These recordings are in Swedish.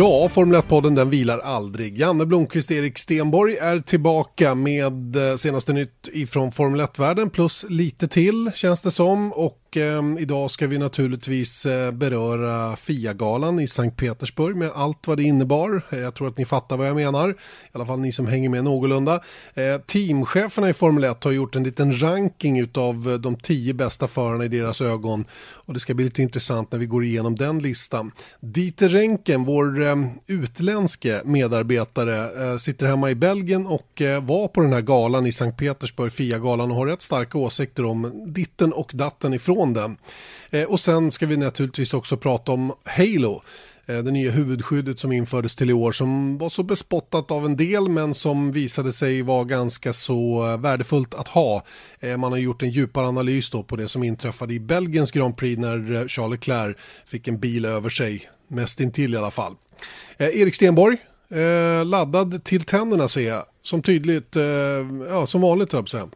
Ja, Formel 1-podden den vilar aldrig. Janne Blomqvist Erik Stenborg är tillbaka med eh, senaste nytt ifrån Formel 1-världen plus lite till känns det som. Och eh, idag ska vi naturligtvis eh, beröra FIA-galan i Sankt Petersburg med allt vad det innebar. Eh, jag tror att ni fattar vad jag menar. I alla fall ni som hänger med någorlunda. Eh, teamcheferna i Formel 1 har gjort en liten ranking av eh, de tio bästa förarna i deras ögon. Och det ska bli lite intressant när vi går igenom den listan. Dieter Renken, vår eh, utländske medarbetare, eh, sitter hemma i Belgien och eh, var på den här galan i Sankt Petersburg, FIA-galan, och har rätt starka åsikter om ditten och datten ifrån den. Eh, och sen ska vi naturligtvis också prata om Halo eh, det nya huvudskyddet som infördes till i år som var så bespottat av en del men som visade sig vara ganska så eh, värdefullt att ha. Man har gjort en djupare analys då på det som inträffade i Belgiens Grand Prix när Charles Leclerc fick en bil över sig, mest intill i alla fall. Erik Stenborg, laddad till tänderna ser jag, som tydligt, ja som vanligt höll jag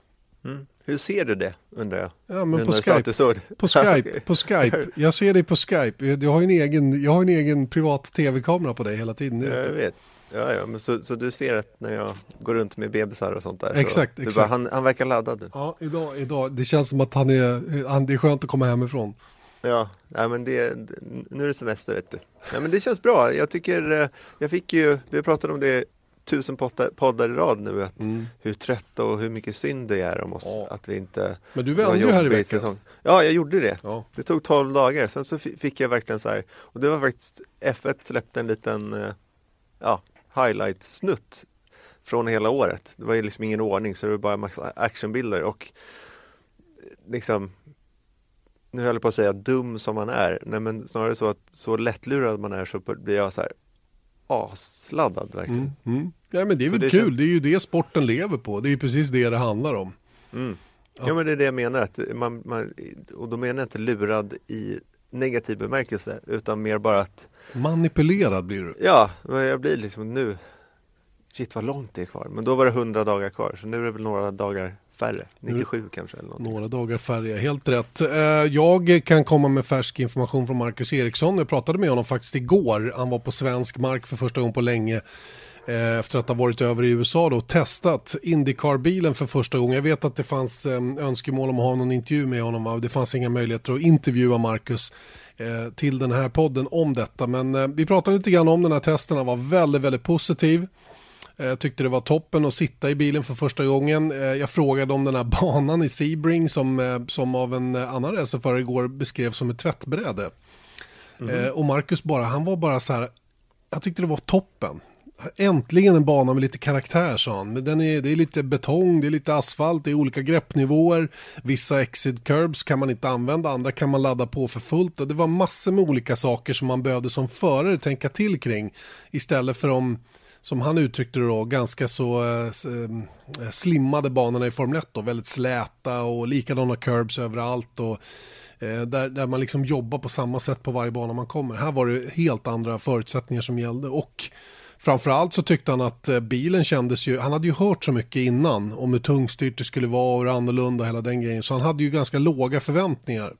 mm. Hur ser du det undrar jag? Ja, men på Skype. på Skype. På Skype. Jag ser dig på Skype. Jag har en egen, jag har en egen privat tv-kamera på dig hela tiden. Jag vet. Ja, ja, men så, så du ser att när jag går runt med bebisar och sånt där. Exakt, exakt. Bara, han, han verkar laddad. Ja, idag, idag. Det känns som att han är, han, det är skönt att komma hemifrån. Ja, nej, men det, nu är det semester vet du. Ja, men det känns bra. Jag tycker, eh, jag fick ju, vi pratade om det tusen poddar, i rad nu att mm. hur trötta och hur mycket synd det är om oss ja. att vi inte Men du vände ju här i veckan. Säsong. Ja, jag gjorde det. Ja. Det tog 12 dagar. Sen så fick jag verkligen så här och det var faktiskt F1 släppte en liten eh, ja, highlight-snutt från hela året. Det var ju liksom ingen ordning så det var bara massa actionbilder och liksom nu höll jag på att säga dum som man är. Nej men snarare så att så lättlurad man är så blir jag så här asladdad verkligen. Mm, mm. Ja men det är väl det kul, känns... det är ju det sporten lever på. Det är precis det det handlar om. Mm. Ja. ja. men det är det jag menar, att man, man, och då menar jag inte lurad i negativ bemärkelse utan mer bara att Manipulerad blir du? Ja, jag blir liksom nu Shit vad långt det är kvar, men då var det 100 dagar kvar så nu är det väl några dagar färre, 97 nu, kanske. Eller några dagar färre, helt rätt. Eh, jag kan komma med färsk information från Marcus Eriksson. Jag pratade med honom faktiskt igår. Han var på svensk mark för första gången på länge eh, efter att ha varit över i USA då, och testat Indycar-bilen för första gången. Jag vet att det fanns eh, önskemål om att ha någon intervju med honom. Det fanns inga möjligheter att intervjua Marcus till den här podden om detta. Men vi pratade lite grann om den här testen. Han var väldigt, väldigt positiv. Jag eh, tyckte det var toppen att sitta i bilen för första gången. Eh, jag frågade om den här banan i Sebring som, eh, som av en annan racerförare igår beskrevs som ett tvättbräde. Mm. Och Marcus bara, han var bara så här, jag tyckte det var toppen. Äntligen en bana med lite karaktär sa han. Men den är, det är lite betong, det är lite asfalt, det är olika greppnivåer. Vissa exit curbs kan man inte använda, andra kan man ladda på för fullt. Och det var massor med olika saker som man behövde som förare tänka till kring. Istället för om som han uttryckte det då, ganska så eh, eh slimmade banorna i Formel 1 då, väldigt släta och likadana curbs överallt och eh, där, där man liksom jobbar på samma sätt på varje bana man kommer. Här var det helt andra förutsättningar som gällde och Framförallt så tyckte han att eh, bilen kändes ju, han hade ju hört så mycket innan om hur tungstyrt det skulle vara och hur annorlunda hela den grejen. Så han hade ju ganska låga förväntningar.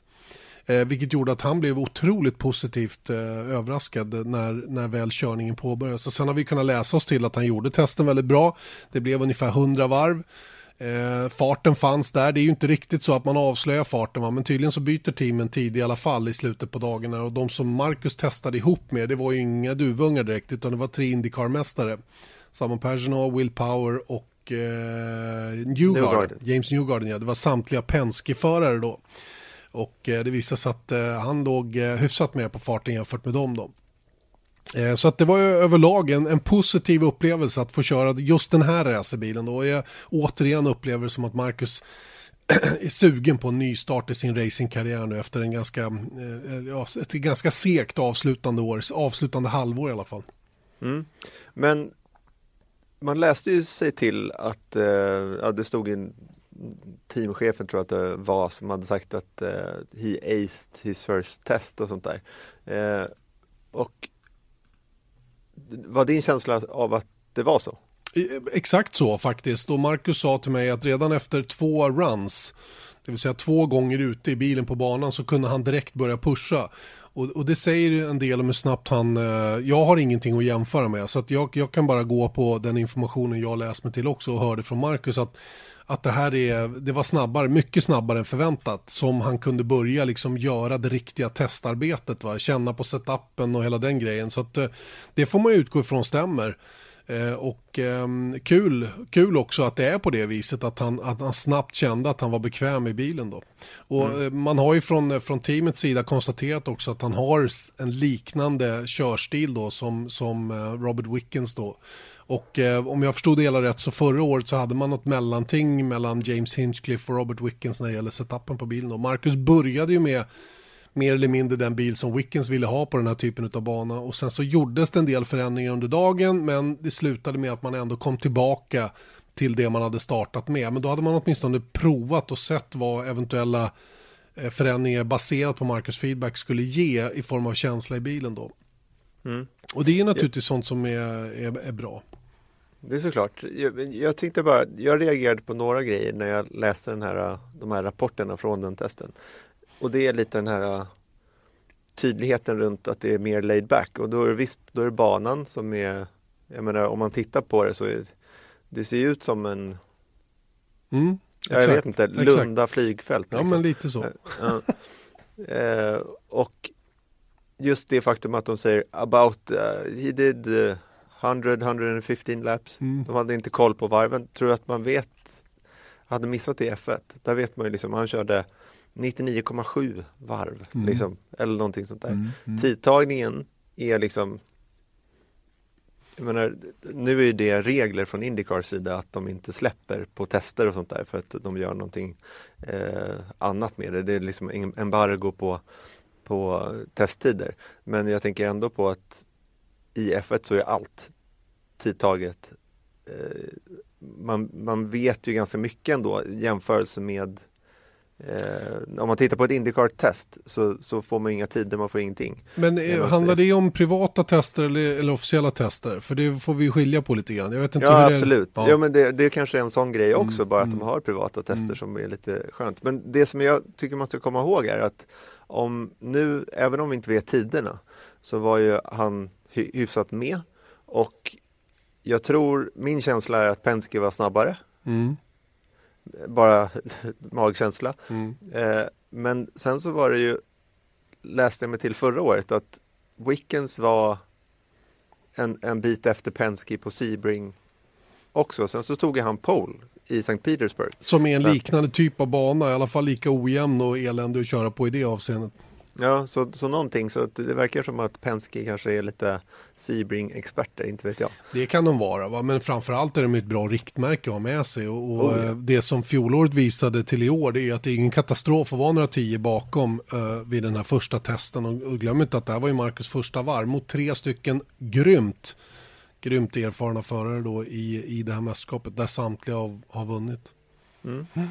Eh, vilket gjorde att han blev otroligt positivt eh, överraskad när, när väl körningen påbörjades. Sen har vi kunnat läsa oss till att han gjorde testen väldigt bra. Det blev ungefär 100 varv. Eh, farten fanns där, det är ju inte riktigt så att man avslöjar farten va? men tydligen så byter teamen tid i alla fall i slutet på dagarna och de som Marcus testade ihop med det var ju inga duvungar direkt utan det var tre Indycar-mästare. Simon Pagenaud, Will Power och eh, Newgarden. Newgarden. James Newgarden ja, det var samtliga Penske-förare då. Och eh, det visade sig att eh, han låg eh, hyfsat med på farten jämfört med dem. Då. Så att det var ju överlag en, en, positiv upplevelse att få köra just den här racerbilen. Och Jag återigen upplever det som att Marcus är sugen på en ny start i sin racingkarriär nu efter en ganska, ja, ett ganska segt avslutande år, avslutande halvår i alla fall. Mm. Men man läste ju sig till att, ja, det stod i teamchefen tror jag att det var som hade sagt att uh, he aced his first test och sånt där. Uh, och var din känsla av att det var så? Exakt så faktiskt och Marcus sa till mig att redan efter två runs det vill säga två gånger ute i bilen på banan så kunde han direkt börja pusha. Och, och, det säger en del om hur snabbt han, eh, jag har ingenting att jämföra med så att jag, jag kan bara gå på den informationen jag läst mig till också och hörde från Marcus att att det här är, det var snabbare, mycket snabbare än förväntat som han kunde börja liksom göra det riktiga testarbetet, va? känna på setupen och hela den grejen. Så att eh, det får man utgå ifrån stämmer. Eh, och eh, kul, kul också att det är på det viset att han, att han snabbt kände att han var bekväm i bilen då. Och mm. Eh, man har ju från, från teamets sida konstaterat också att han har en liknande körstil då som, som eh, Robert Wickens då. Och eh, om jag förstod det hela rätt så förra året så hade man något mellanting mellan James Hinchcliffe och Robert Wickens när det gäller setupen på bilen. Och Marcus började ju med mer eller mindre den bil som Wickens ville ha på den här typen av bana. Och sen så gjordes det en del förändringar under dagen men det slutade med att man ändå kom tillbaka till det man hade startat med. Men då hade man åtminstone provat och sett vad eventuella eh, förändringar baserat på Marcus feedback skulle ge i form av känsla i bilen då. Mm. Och det är naturligtvis sånt som är, är, är bra. Det är såklart. Jag, jag tänkte bara, jag reagerade på några grejer när jag läste den här, de här rapporterna från den testen. Och det är lite den här tydligheten runt att det är mer laid back och då är det visst, då är det banan som är, jag menar om man tittar på det så är det ser ut som en mm, Jag vet inte, Lunda exakt. flygfält. Liksom. Ja men lite så. Ja. eh, och just det faktum att de säger about, uh, he did uh, 100-115 laps. Mm. De hade inte koll på varven. Tror att man vet, hade missat det i F1. Där vet man ju liksom, han körde 99,7 varv. Mm. Liksom, eller någonting sånt där. Mm. Mm. Tidtagningen är liksom jag menar, nu är det regler från Indycars sida att de inte släpper på tester och sånt där för att de gör någonting eh, annat med det. Det är liksom embargo på, på testtider. Men jag tänker ändå på att i F1 så är allt tidtaget. Eh, man, man vet ju ganska mycket ändå i jämförelse med Eh, om man tittar på ett Indycar-test så, så, får man inga tider, man får ingenting. Men eh, handlar det om privata tester eller, eller, officiella tester? För det får vi skilja på lite grann. Jag vet inte ja, absolut. Det, ja. ja. men det, det är kanske en sån grej också, mm, bara att mm. de har privata tester mm. som är lite skönt. Men det som jag tycker man ska komma ihåg är att om nu, även om vi inte vet tiderna, så var ju han hy hyfsat med och jag tror, min känsla är att Penske var snabbare. Mm. Bara magkänsla. Mm. Eh, men sen så var det ju, läste jag mig till förra året, att Wickens var en, en bit efter Penske på Sebring också. Sen så tog han pole i St. Petersburg. Som är en liknande typ av bana, i alla fall lika ojämn och eländig att köra på i det avseendet. Ja, så, så någonting. Så det verkar som att Penske kanske är lite Sebring-experter, inte vet jag. Det kan de vara, va? men framförallt är de ett bra riktmärke att ha med sig. Och, och oh, ja. Eh, det som fjolåret visade till i år, det är att det är ingen katastrof att vara några tio bakom uh, vid den här första testen. Och, och glöm inte att det här var ju Marcus första varv mot tre stycken grymt, grymt erfarna förare då i, i det här mästerskapet, där samtliga har, har vunnit. Mm. Mm.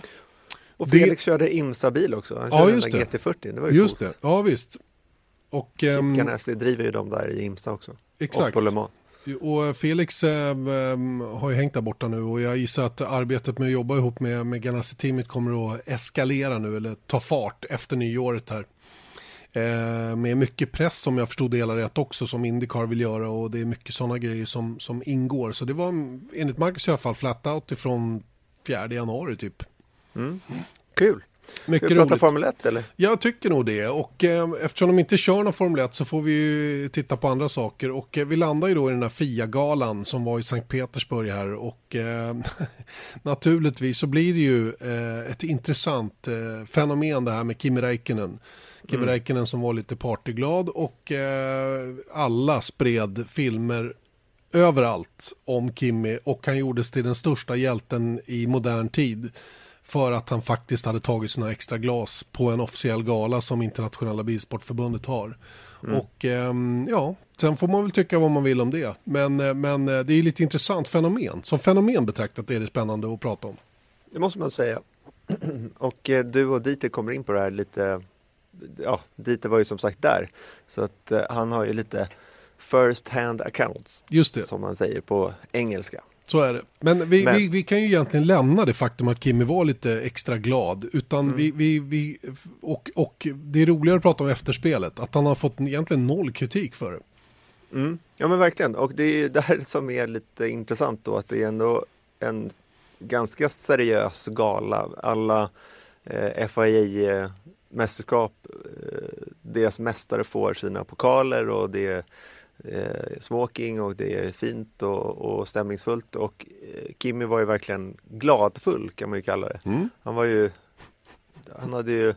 Och Felix det... körde Imsa-bil också. Han körde ja, just den GT40. Det var ju Just coolt. det, ja visst. Och, um... Ganassi driver ju de där i Imsa också. Exakt. Och på Le Mans. Och Felix äh, har ju hängt där borta nu och jag gissar att arbetet med att jobba ihop med, med Ganassi-teamet kommer att eskalera nu eller ta fart efter nyåret här. Eh, med mycket press som jag förstod det hela rätt också som Indycar vill göra och det är mycket sådana grejer som, som ingår. Så det var enligt Marcus i alla fall flat out ifrån 4 januari typ. Mm. Kul! Mycket Ska vi prata Formel 1 eller? Jag tycker nog det och eh, eftersom de inte kör någon Formel 1 så får vi ju titta på andra saker och eh, vi landar ju då i den här FIA-galan som var i Sankt Petersburg här och eh, naturligtvis så blir det ju eh, ett intressant eh, fenomen det här med Kimi Räikkönen. Kimi mm. Räikkönen som var lite partyglad och eh, alla spred filmer överallt om Kimi och han gjordes till den största hjälten i modern tid för att han faktiskt hade tagit sina extra glas på en officiell gala som internationella bilsportförbundet har. Mm. Och ehm, ja, sen får man väl tycka vad man vill om det. Men, eh, men eh, det är lite intressant fenomen. Som fenomen betraktat är det spännande att prata om. Det måste man säga. Och eh, du och Dieter kommer in på det här lite, ja, Dieter var ju som sagt där. Så att han har ju lite first hand accounts. Just det. Som man säger på engelska. Så är det. Men vi, Men vi, vi, kan ju egentligen lämna det faktum att Kimmy var lite extra glad. Utan mm. vi, vi, vi, och, och det är roligare att prata om efterspelet. Att han har fått egentligen noll kritik för det. Mm. Ja men verkligen. Och det är ju det här som är lite intressant då. Att det är ändå en ganska seriös gala. Alla eh, FIA-mästerskap, eh, deras mästare får sina pokaler och det är eh, smoking och det är fint och, och stämningsfullt och eh, Kimmy var ju verkligen gladfull kan man ju kalla det. Mm. Han var ju Han hade ju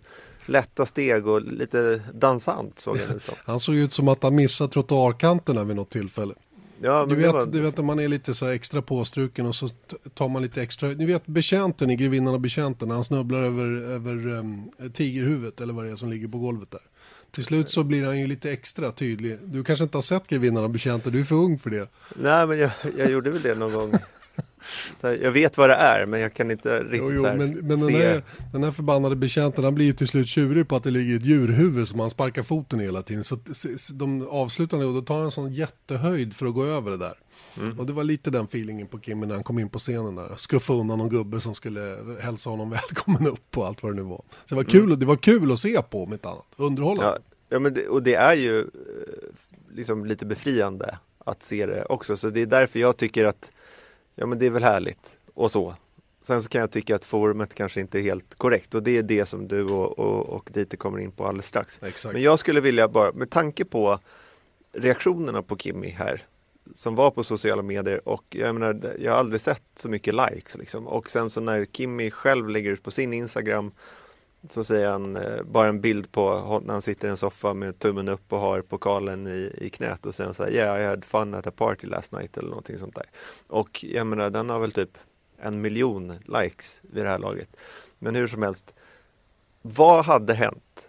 lätta steg och lite dansant såg han ut som. Han såg ut som att han missade trottoarkanterna vid något tillfälle. Ja, du, vet, var... du vet när man är lite så extra påstruken och så tar man lite extra. Ni vet betjänten i Grevinnan och betjänten han snubblar över, över um, tigerhuvudet eller vad det är som ligger på golvet där. Till slut så blir han ju lite extra tydlig. Du kanske inte har sett Grevinnan och betjänten, du är för ung för det. Nej, men jag, jag gjorde väl det någon gång. Här, jag vet vad det är men jag kan inte riktigt jo, jo, men, men se. Den här, den här förbannade betjänten han blir ju till slut tjurig på att det ligger ett djurhuvud som han sparkar foten i hela tiden. Så de avslutar och då tar han en sån jättehöjd för att gå över det där. Mm. Och det var lite den feelingen på Kimmy när han kom in på scenen där. Skuffa undan någon gubbe som skulle hälsa honom välkommen upp och allt vad det nu var. Så det var kul, mm. det var kul att se på om inte annat. Underhållande. Ja, ja men det, och det är ju eh, liksom lite befriande att se det också. Så det är därför jag tycker att ja men det är väl härligt och så. Sen så kan jag tycka att forumet kanske inte är helt korrekt och det är det som du och, och, och Dieter kommer in på alldeles strax. Exakt. Men jag skulle vilja bara, med tanke på reaktionerna på Kimmy här som var på sociala medier och jag menar, jag har aldrig sett så mycket likes liksom. Och sen så när Kimmy själv lägger ut på sin Instagram så säger han eh, bara en bild på när han sitter i en soffa med tummen upp och har pokalen i, i knät och sen säger yeah I had fun at a party last night eller någonting sånt där. Och jag menar den har väl typ en miljon likes vid det här laget. Men hur som helst, vad hade hänt?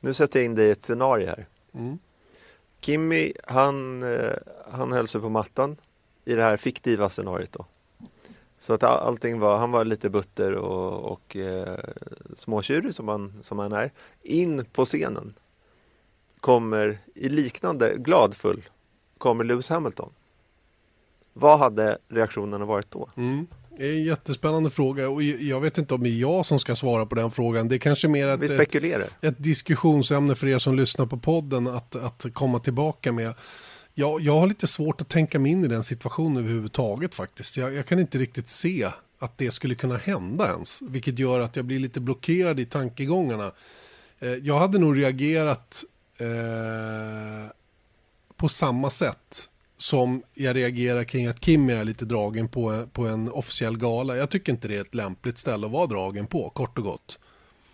Nu sätter jag in dig i ett scenario här. Mm. Kimmy, han, eh, han höll sig på mattan i det här fiktiva scenariot då. Så att allting var, han var lite butter och, och eh, småtjurig som han, som han är. In på scenen kommer i liknande, gladfull, kommer Lewis Hamilton. Vad hade reaktionerna varit då? Mm. Det är en jättespännande fråga och jag vet inte om det är jag som ska svara på den frågan. Det är kanske mer ett, ett, ett diskussionsämne för er som lyssnar på podden att, att komma tillbaka med. Jag, jag har lite svårt att tänka mig in i den situationen överhuvudtaget faktiskt. Jag, jag kan inte riktigt se att det skulle kunna hända ens. Vilket gör att jag blir lite blockerad i tankegångarna. Eh, jag hade nog reagerat eh, på samma sätt som jag reagerar kring att Kim är lite dragen på, på en officiell gala. Jag tycker inte det är ett lämpligt ställe att vara dragen på, kort och gott.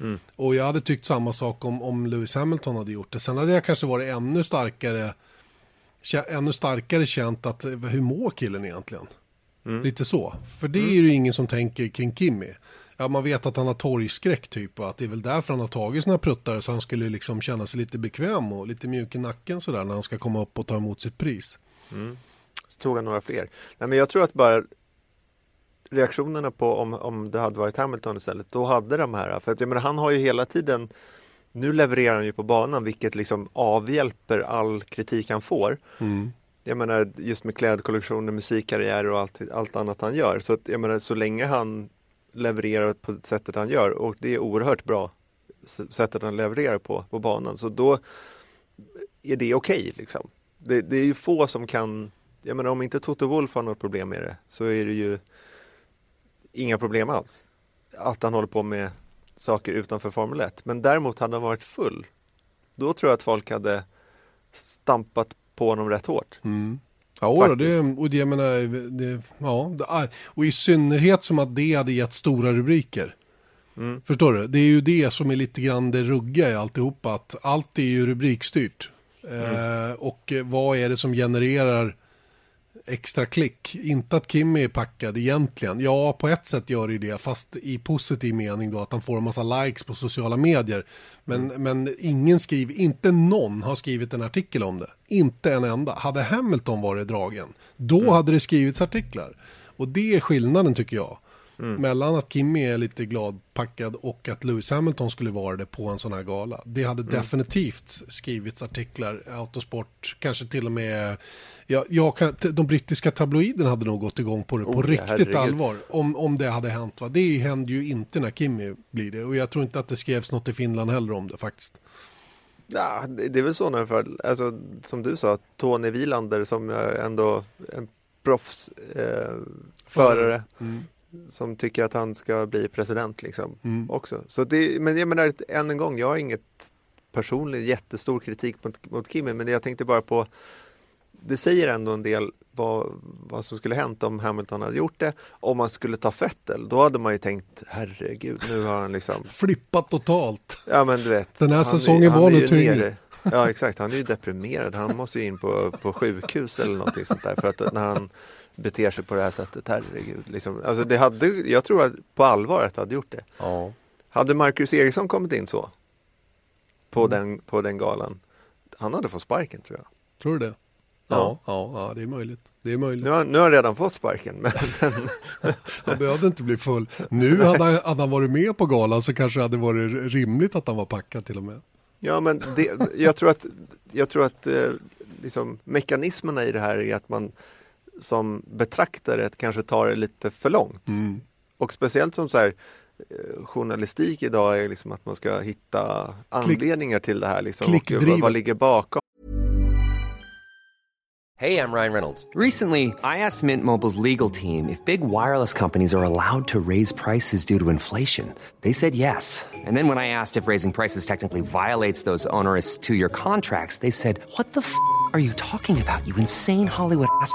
Mm. Och jag hade tyckt samma sak om, om Lewis Hamilton hade gjort det. Sen hade jag kanske varit ännu starkare ännu starkare känt att hur mår killen egentligen? Mm. Lite så. För det mm. är ju ingen som tänker kring Kimmy. Ja, man vet att han har torgskräck typ och att det är väl därför han har tagit sina pruttar så han skulle liksom känna sig lite bekväm och lite mjuk i nacken sådär när han ska komma upp och ta emot sitt pris. Mm. Så tog han några fler. Nej, men jag tror att bara reaktionerna på om, om det hade varit Hamilton istället, då hade de här, för att jag menar, han har ju hela tiden nu levererar han ju på banan vilket liksom avhjälper all kritik han får. Mm. Jag menar just med klädkollektioner, musikkarriär och allt, allt annat han gör. Så att, jag menar så länge han levererar på sättet han gör och det är oerhört bra sättet han levererar på, på banan. Så då är det okej okay, liksom. Det, det, är ju få som kan, jag menar om inte Toto Wolf har något problem med det så är det ju inga problem alls. Att han håller på med saker utanför Formel 1. Men däremot hade han varit full. Då tror jag att folk hade stampat på honom rätt hårt. Mm. Ja, då, det, och det, jag menar, det, ja, det, och i synnerhet som att det hade gett stora rubriker. Mm. Förstår du? Det är ju det som är lite grann det rugga i alltihopa, att allt är ju rubrikstyrt. Mm. Eh, och vad är det som genererar extra klick. Inte att Kimmy är packad egentligen. Ja, på ett sätt gör det det, fast i positiv mening då att han får en massa likes på sociala medier. Men, mm. men ingen skriver, inte någon har skrivit en artikel om det. Inte en enda. Hade Hamilton varit dragen, då mm. hade det skrivits artiklar. Och det är skillnaden tycker jag. Mm. Mellan att Kimmy är lite gladpackad och att Lewis Hamilton skulle vara det på en sån här gala. Det hade mm. definitivt skrivits artiklar, Autosport, kanske till och med Ja, jag kan, de brittiska tabloiderna hade nog gått igång på det på oh, riktigt herregud. allvar. Om, om det hade hänt. Va? Det händer ju inte när Kimmy blir det. Och jag tror inte att det skrevs något i Finland heller om det faktiskt. Ja, det är väl så när för, alltså, som du sa, Tony Wilander som är ändå en proffsförare. Eh, mm. Som tycker att han ska bli president liksom mm. också. Så det, men jag menar än en gång, jag har inget personligt jättestor kritik mot, mot Kimmy men jag tänkte bara på det säger ändå en del vad, vad som skulle hänt om Hamilton hade gjort det. Om man skulle ta Fettel, då hade man ju tänkt herregud, nu har han liksom Flippat totalt. Ja men du vet. Den här säsongen var nog tyngre. Ja exakt, han är ju deprimerad. Han måste ju in på, på sjukhus eller någonting sånt där. För att när han beter sig på det här sättet, herregud. Liksom. Alltså det hade, jag tror att på allvar att det hade gjort det. Ja. Hade Marcus Eriksson kommit in så på, mm. den, på den galan, han hade fått sparken tror jag. Tror du det? Ja, ja, ja, det är möjligt. Det är möjligt. Nu har, nu har han redan fått sparken. Men... han behövde inte bli full. Nu hade han, hade han varit med på galan så kanske det hade varit rimligt att han var packad till och med. Ja, men det, jag tror att, jag tror att eh, liksom, mekanismerna i det här är att man som betraktare kanske tar det lite för långt. Mm. Och speciellt som så här, eh, journalistik idag är liksom att man ska hitta anledningar till det här. Liksom, och vad, vad ligger bakom? Hej, jag Ryan Reynolds. Recently, I asked Mint Mobiles legal team if big wireless companies are allowed to raise prices due to inflation. They said yes. And then when I asked if raising prices technically violates those onerous two-year contracts, they said, what the f*** are you talking about, you insane Hollywood ass?"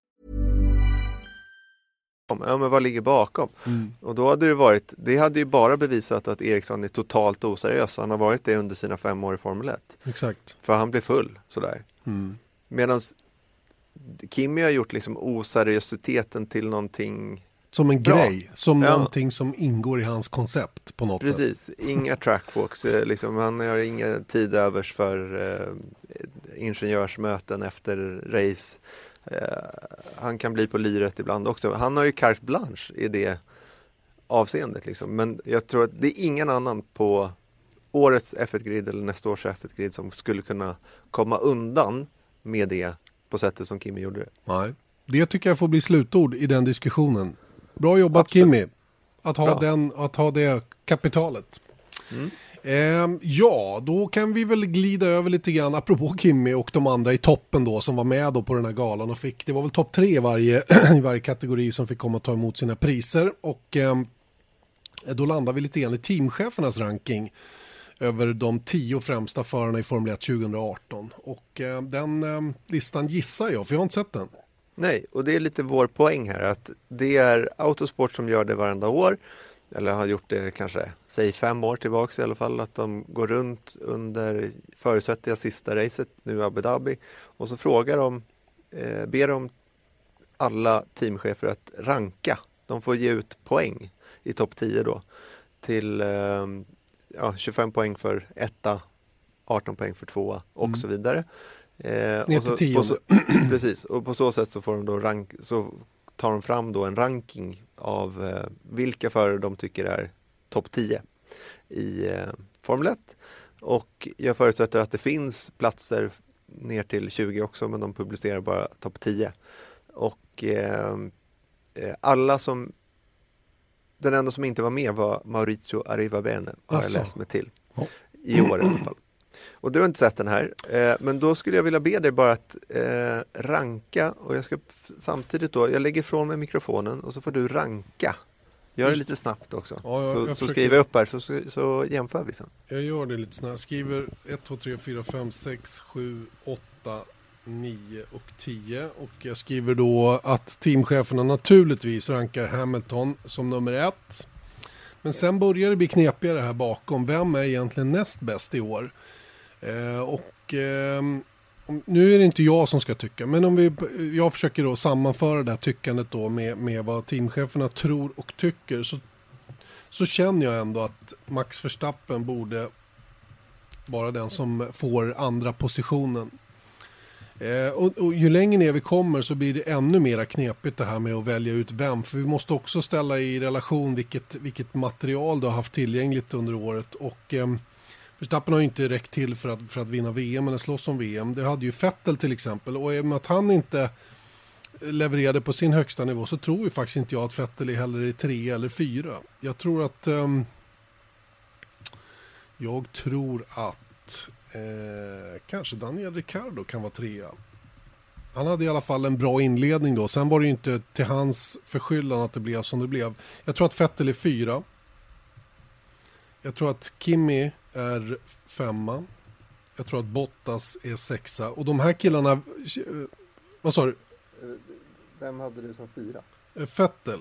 Ja, men vad ligger bakom? Mm. Och då hade det varit, det hade ju bara bevisat att Eriksson är totalt oseriös. Han har varit det under sina fem år i Formel 1. Exakt. För han blir full sådär. Mm. Medan Kimmy har gjort liksom oseriositeten till någonting som en Bra. grej, som ja. någonting som ingår i hans koncept på något Precis. sätt. Precis, inga trackwalks, eh, liksom, han har ingen tid övers för eh, ingenjörsmöten efter race. Eh, han kan bli på lyret ibland också. Han har ju carte blanche i det avseendet. Liksom. Men jag tror att det är ingen annan på årets F1-grid eller nästa års F1-grid som skulle kunna komma undan med det på sättet som Kimmy gjorde det. Nej. Det tycker jag får bli slutord i den diskussionen. Bra jobbat Absolut. Kimmy. Att ha, den, att ha det kapitalet. Mm. Eh, ja, då kan vi väl glida över lite grann, apropå Kimmy och de andra i toppen då som var med då på den här galan och fick, det var väl topp tre i varje, i varje kategori som fick komma och ta emot sina priser. Och eh, då landar vi lite grann i teamchefernas ranking över de tio främsta förarna i Formel 1 2018 och eh, den eh, listan gissar jag, för jag har inte sett den. Nej, och det är lite vår poäng här att det är Autosport som gör det varenda år eller har gjort det kanske, säg fem år tillbaks i alla fall, att de går runt under förutsättningar sista racet, nu Abu Dhabi, och så frågar de, eh, ber de alla teamchefer att ranka. De får ge ut poäng i topp 10 då till eh, ja, 25 poäng för etta, 18 poäng för tvåa och mm. så vidare. Eh, Ner till 10. precis, och på så sätt så får de då rank, så tar de fram då en ranking av eh, vilka förare de tycker är topp 10 i eh, Formel 1. Och jag förutsätter att det finns platser ner till 20 också men de publicerar bara topp 10. Och eh, eh, alla som den enda som inte var med var Maurizio Arrivabene har alltså. jag läst mig till. I år i alla fall. Och du har inte sett den här, eh, men då skulle jag vilja be dig bara att eh, ranka och jag ska samtidigt då, jag lägger ifrån mig mikrofonen och så får du ranka. Gör det lite snabbt också. Ja, jag, så, jag så försöker... skriver jag upp här så, så, så jämför vi sen. Jag gör det lite snabbt. Jag skriver 1, 2, 3, 4, 5, 6, 7, 8, 9 och 10. Och jag skriver då att teamcheferna naturligtvis rankar Hamilton som nummer ett. Men sen börjar det bli knepigare här bakom. Vem är egentligen näst bäst i år? Eh, och ehm, nu är det inte jag som ska tycka, men om vi, jag försöker då sammanföra det här tyckandet då med, med vad teamcheferna tror och tycker. Så, så känner jag ändå att Max Verstappen borde vara den som får andra positionen. Eh, och, och, ju längre ner vi kommer så blir det ännu mer knepigt det här med att välja ut vem. För vi måste också ställa i relation vilket, vilket material du har haft tillgängligt under året. Och eh, Verstappen har ju inte räckt till för att, för att vinna VM eller slåss om VM. Det hade ju Fettel till exempel. Och i och med att han inte levererade på sin högsta nivå så tror ju faktiskt inte jag att Fettel är heller i tre eller fyra. Jag tror att... Um, jag tror att eh, kanske Daniel Ricciardo kan vara trea. Han hade i alla fall en bra inledning då. Sen var det ju inte till hans förskyllan att det blev som det blev. Jag tror att Fettel är fyra. Jag tror att Kimi är femma. Jag tror att Bottas är sexa. Och de här killarna... Vad sa du? Vem hade du som fyra? Fettel.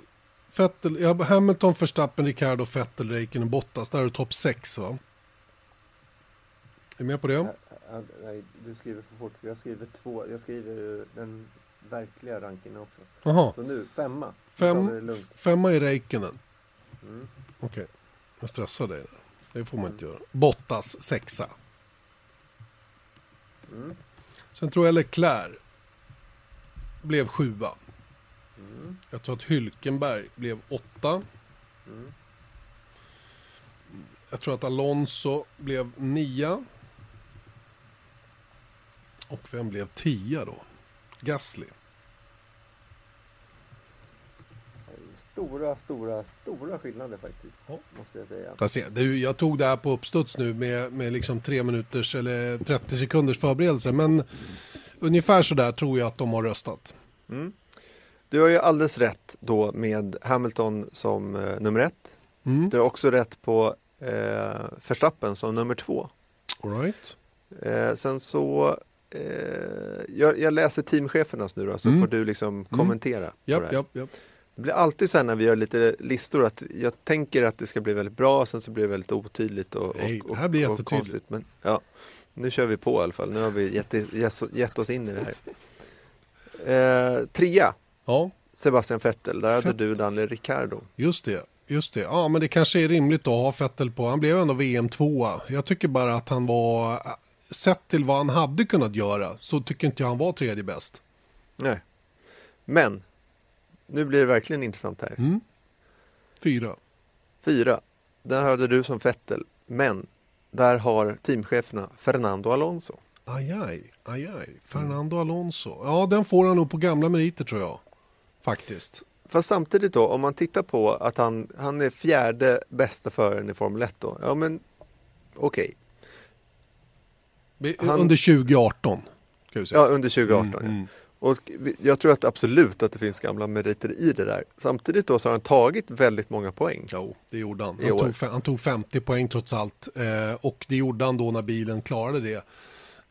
Fettel ja, Hamilton, Verstappen, Ricardo, Fettel, Räikkönen, Bottas. Där är du topp sex va? Är du med på det? Nej, du skriver för fort. Jag skriver två. Jag skriver den verkliga rankingen också. Aha. Så nu, femma. Fem, femma är Räikkönen. Mm. Okej, okay. jag stressar dig. Där. Det får man inte göra. Bottas sexa. Mm. Sen tror jag Leclerc blev sjua. Mm. Jag tror att Hylkenberg blev åtta. Mm. Jag tror att Alonso blev nia. Och vem blev tia då? Gasly. Stora, stora, stora skillnader faktiskt. Ja. Måste jag säga. Jag, du, jag tog det här på uppstuds nu med, med liksom tre minuters eller 30 sekunders förberedelse. Men mm. ungefär så där tror jag att de har röstat. Mm. Du har ju alldeles rätt då med Hamilton som eh, nummer ett. Mm. Du har också rätt på eh, Verstappen som nummer två. All right. Eh, sen så eh, jag, jag, läser teamchefernas nu då, så mm. får du liksom mm. kommentera. Japp, japp, japp. Det blir alltid så här när vi gör lite listor att jag tänker att det ska bli väldigt bra, sen så blir det väldigt otydligt och, Nej, det här blir och, och konstigt. Men ja, nu kör vi på i alla fall. Nu har vi gett, gett, oss in i det här. Eh, trea, ja. Sebastian Vettel. Där Fett... hade du Daniel Ricciardo. Just det. Just det. Ja, men det kanske är rimligt att ha Vettel på. Han blev ändå VM tvåa. Jag tycker bara att han var, sett till vad han hade kunnat göra, så tycker inte jag han var tredje bäst. Nej. Men nu blir det verkligen intressant här. Mm. Fyra. Fyra. Där hade du som Fettel, men där har teamcheferna Fernando Alonso. Aj, aj, aj, aj. Fernando Alonso. Ja, den får han nog på gamla meriter tror jag. Faktiskt. Fast samtidigt då, om man tittar på att han, han är fjärde bästa föraren i Formel 1 då. Ja, men okej. Okay. Under 2018? Ja, under 2018. Mm, ja. Mm. Och jag tror att absolut att det finns gamla meriter i det där. Samtidigt då så har han tagit väldigt många poäng. Jo, det gjorde han. Han tog, han tog, 50 poäng trots allt. Eh, och det gjorde han då när bilen klarade det.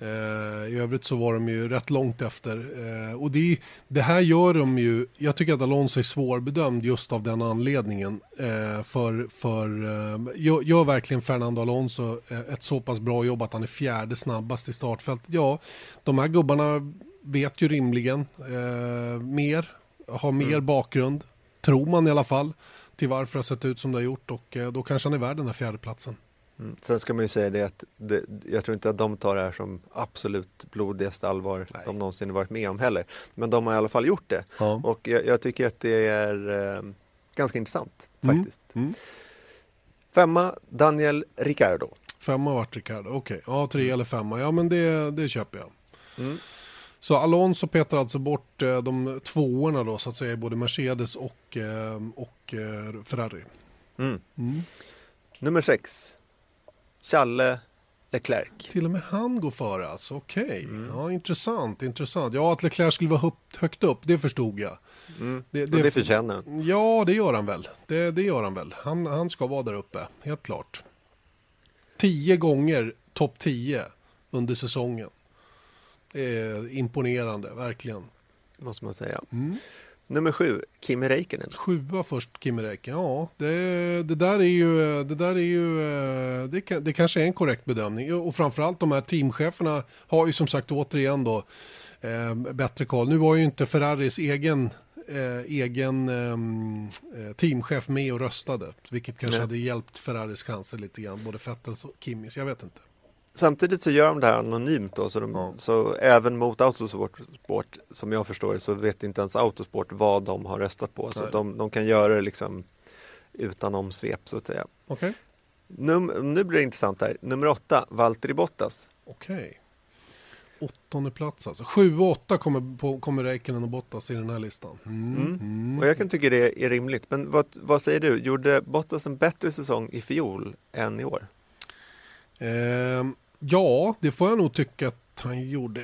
Eh, I övrigt så var de ju rätt långt efter. Eh, och det, det, här gör de ju, jag tycker att Alonso är svårbedömd just av den anledningen. Eh, för för eh, gör, gör, verkligen Fernando Alonso eh, ett så pass bra jobb att han är fjärde snabbast i startfältet? Ja, de här gubbarna vet ju rimligen eh, mer, har mer mm. bakgrund, tror man i alla fall, till varför det har sett ut som det har gjort och eh, då kanske han är värd den här fjärdeplatsen. Mm. Sen ska man ju säga det att det, jag tror inte att de tar det här som absolut blodigaste allvar Nej. de någonsin varit med om heller. Men de har i alla fall gjort det ja. och jag, jag, tycker att det är eh, ganska intressant mm. faktiskt. Mm. Femma Daniel Ricardo. Femma vart Ricardo, okej. Okay. Ja, tre mm. eller femma. Ja, men det, det köper jag. Mm. Så Alonso petar alltså bort eh, de tvåorna då så att säga, både Mercedes och, eh, och eh, Ferrari. Mm. Mm. Nummer sex. Challe Leclerc. Till och med han går före alltså, okej. Okay. Mm. Ja, intressant, intressant. Ja, att Leclerc skulle vara högt upp, det förstod jag. Mm. Det, det, det förtjänar han. Ja, det gör han väl. Det, det gör han väl. Han, han ska vara där uppe, helt klart. Tio gånger topp tio under säsongen. Är imponerande, verkligen. Måste man säga. Mm. Nummer sju, Kimi Räikkönen. Sjua först, Kimi Räikkönen. Ja, det, det, där är ju, det där är ju, eh, det, det kanske är en korrekt bedömning. Och framförallt de här teamcheferna har ju som sagt återigen då eh, bättre koll. Nu var ju inte Ferraris egen eh, egen ehm, eh, teamchef med och röstade. Vilket kanske Nej. hade hjälpt Ferraris chanser lite grann. Både Vettels och Kimis, jag vet inte. Samtidigt så gör de det här anonymt då, så, de, ja. så även mot Autosport, sport, som jag förstår det, så vet inte ens Autosport vad de har röstat på. Så de, de, kan göra det liksom utan omsvep så att säga. Okay. Num, nu blir det intressant här. Nummer åtta, Valtteri Bottas. Okej. Okay. Åttonde plats alltså. Sju och åtta kommer, på, kommer Räikkönen och Bottas i den här listan. Mm. Mm. Mm. Och jag kan tycka det är rimligt. Men vad, vad säger du? Gjorde Bottas en bättre säsong i fjol än i år? Eh, ja, det får jag nog tycka att han gjorde.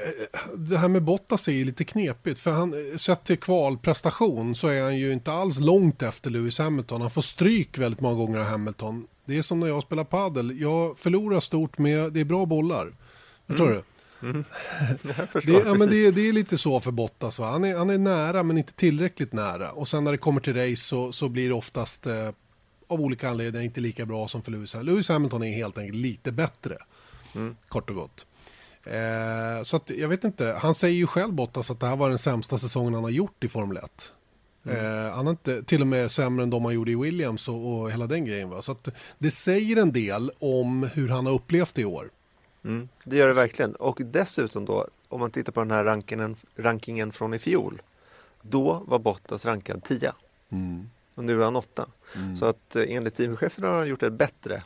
Det här med Bottas är ju lite knepigt. För han, sett till kvalprestation så är han ju inte alls långt efter Lewis Hamilton. Han får stryk väldigt många gånger av Hamilton. Det är som när jag spelar padel. Jag förlorar stort med, det är bra bollar. Förstår mm. du? Mm. det, ja, men det, det, är lite så för Bottas. Va? Han, är, han är nära men inte tillräckligt nära. Och sen när det kommer till race så, så blir det oftast eh, av olika anledningar inte lika bra som för Lewis Hamilton. Lewis Hamilton är helt enkelt lite bättre. Mm. Kort och gott. Eh, så att, jag vet inte, han säger ju själv Bottas att det här var den sämsta säsongen han har gjort i Formel 1. Mm. Eh, han har inte, till och med sämre än de han gjorde i Williams och, och hela den grejen. Va? Så att, det säger en del om hur han har upplevt det i år. Mm, det gör det verkligen. Och dessutom då, om man tittar på den här rankingen, rankingen från i fjol. Då var Bottas rankad 10. Mm. Och nu är han 8. Mm. Så att eh, enligt teamchefen har han gjort det bättre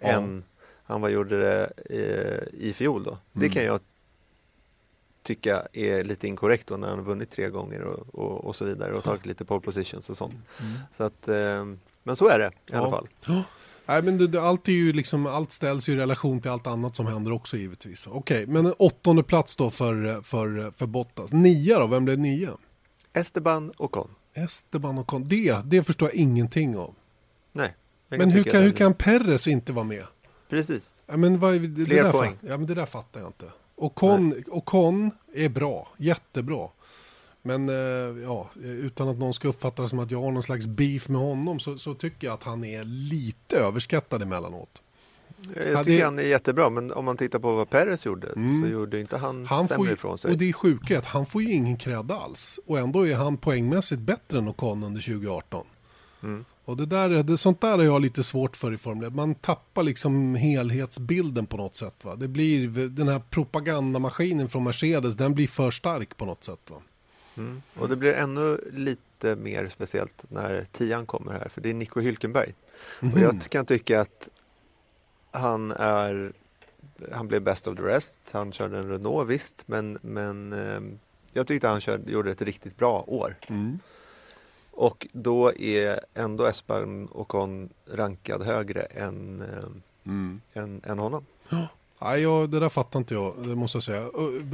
ja. än han var gjorde det i, i fjol. Då. Det mm. kan jag tycka är lite inkorrekt då när han vunnit tre gånger och, och, och så vidare och tagit lite pole positions och sånt. Mm. Så att, eh, men så är det i ja. alla fall. Ja. Nej, men det, allt, är ju liksom, allt ställs ju i relation till allt annat som händer också givetvis. Okej, men en åttonde plats då för, för, för Bottas. Nia då, vem blev nia? Esteban Ocon. Esteban Ocon, det, det förstår jag ingenting av. Nej. Men hur kan, hur kan Perres inte vara med? Precis. Ja, men vad, det, Fler det poäng. ja, men det där fattar jag inte. Ocon, Ocon är bra, jättebra. Men eh, ja, utan att någon ska uppfatta det som att jag har någon slags beef med honom så, så tycker jag att han är lite överskattad emellanåt. Jag tycker det... han är jättebra, men om man tittar på vad Perez gjorde mm. så gjorde inte han, han sämre ju, ifrån sig. Och det är sjuka att han får ju ingen cred alls. Och ändå är han poängmässigt bättre än Ocon under 2018. Mm. Och det där, det, sånt där har jag lite svårt för i Formel Man tappar liksom helhetsbilden på något sätt. Va? Det blir, den här propagandamaskinen från Mercedes, den blir för stark på något sätt. Va? Mm. Och det blir ännu lite mer speciellt när tian kommer här, för det är Nico Hülkenberg. Mm. Och jag kan tycka att han är han blev best of the rest. Han körde en Renault visst, men, men eh, jag tyckte han körde, gjorde ett riktigt bra år. Mm. Och då är ändå Espan Ocon rankad högre än, eh, mm. än, än honom. Ja. Nej, jag, det där fattar inte jag, det måste jag säga.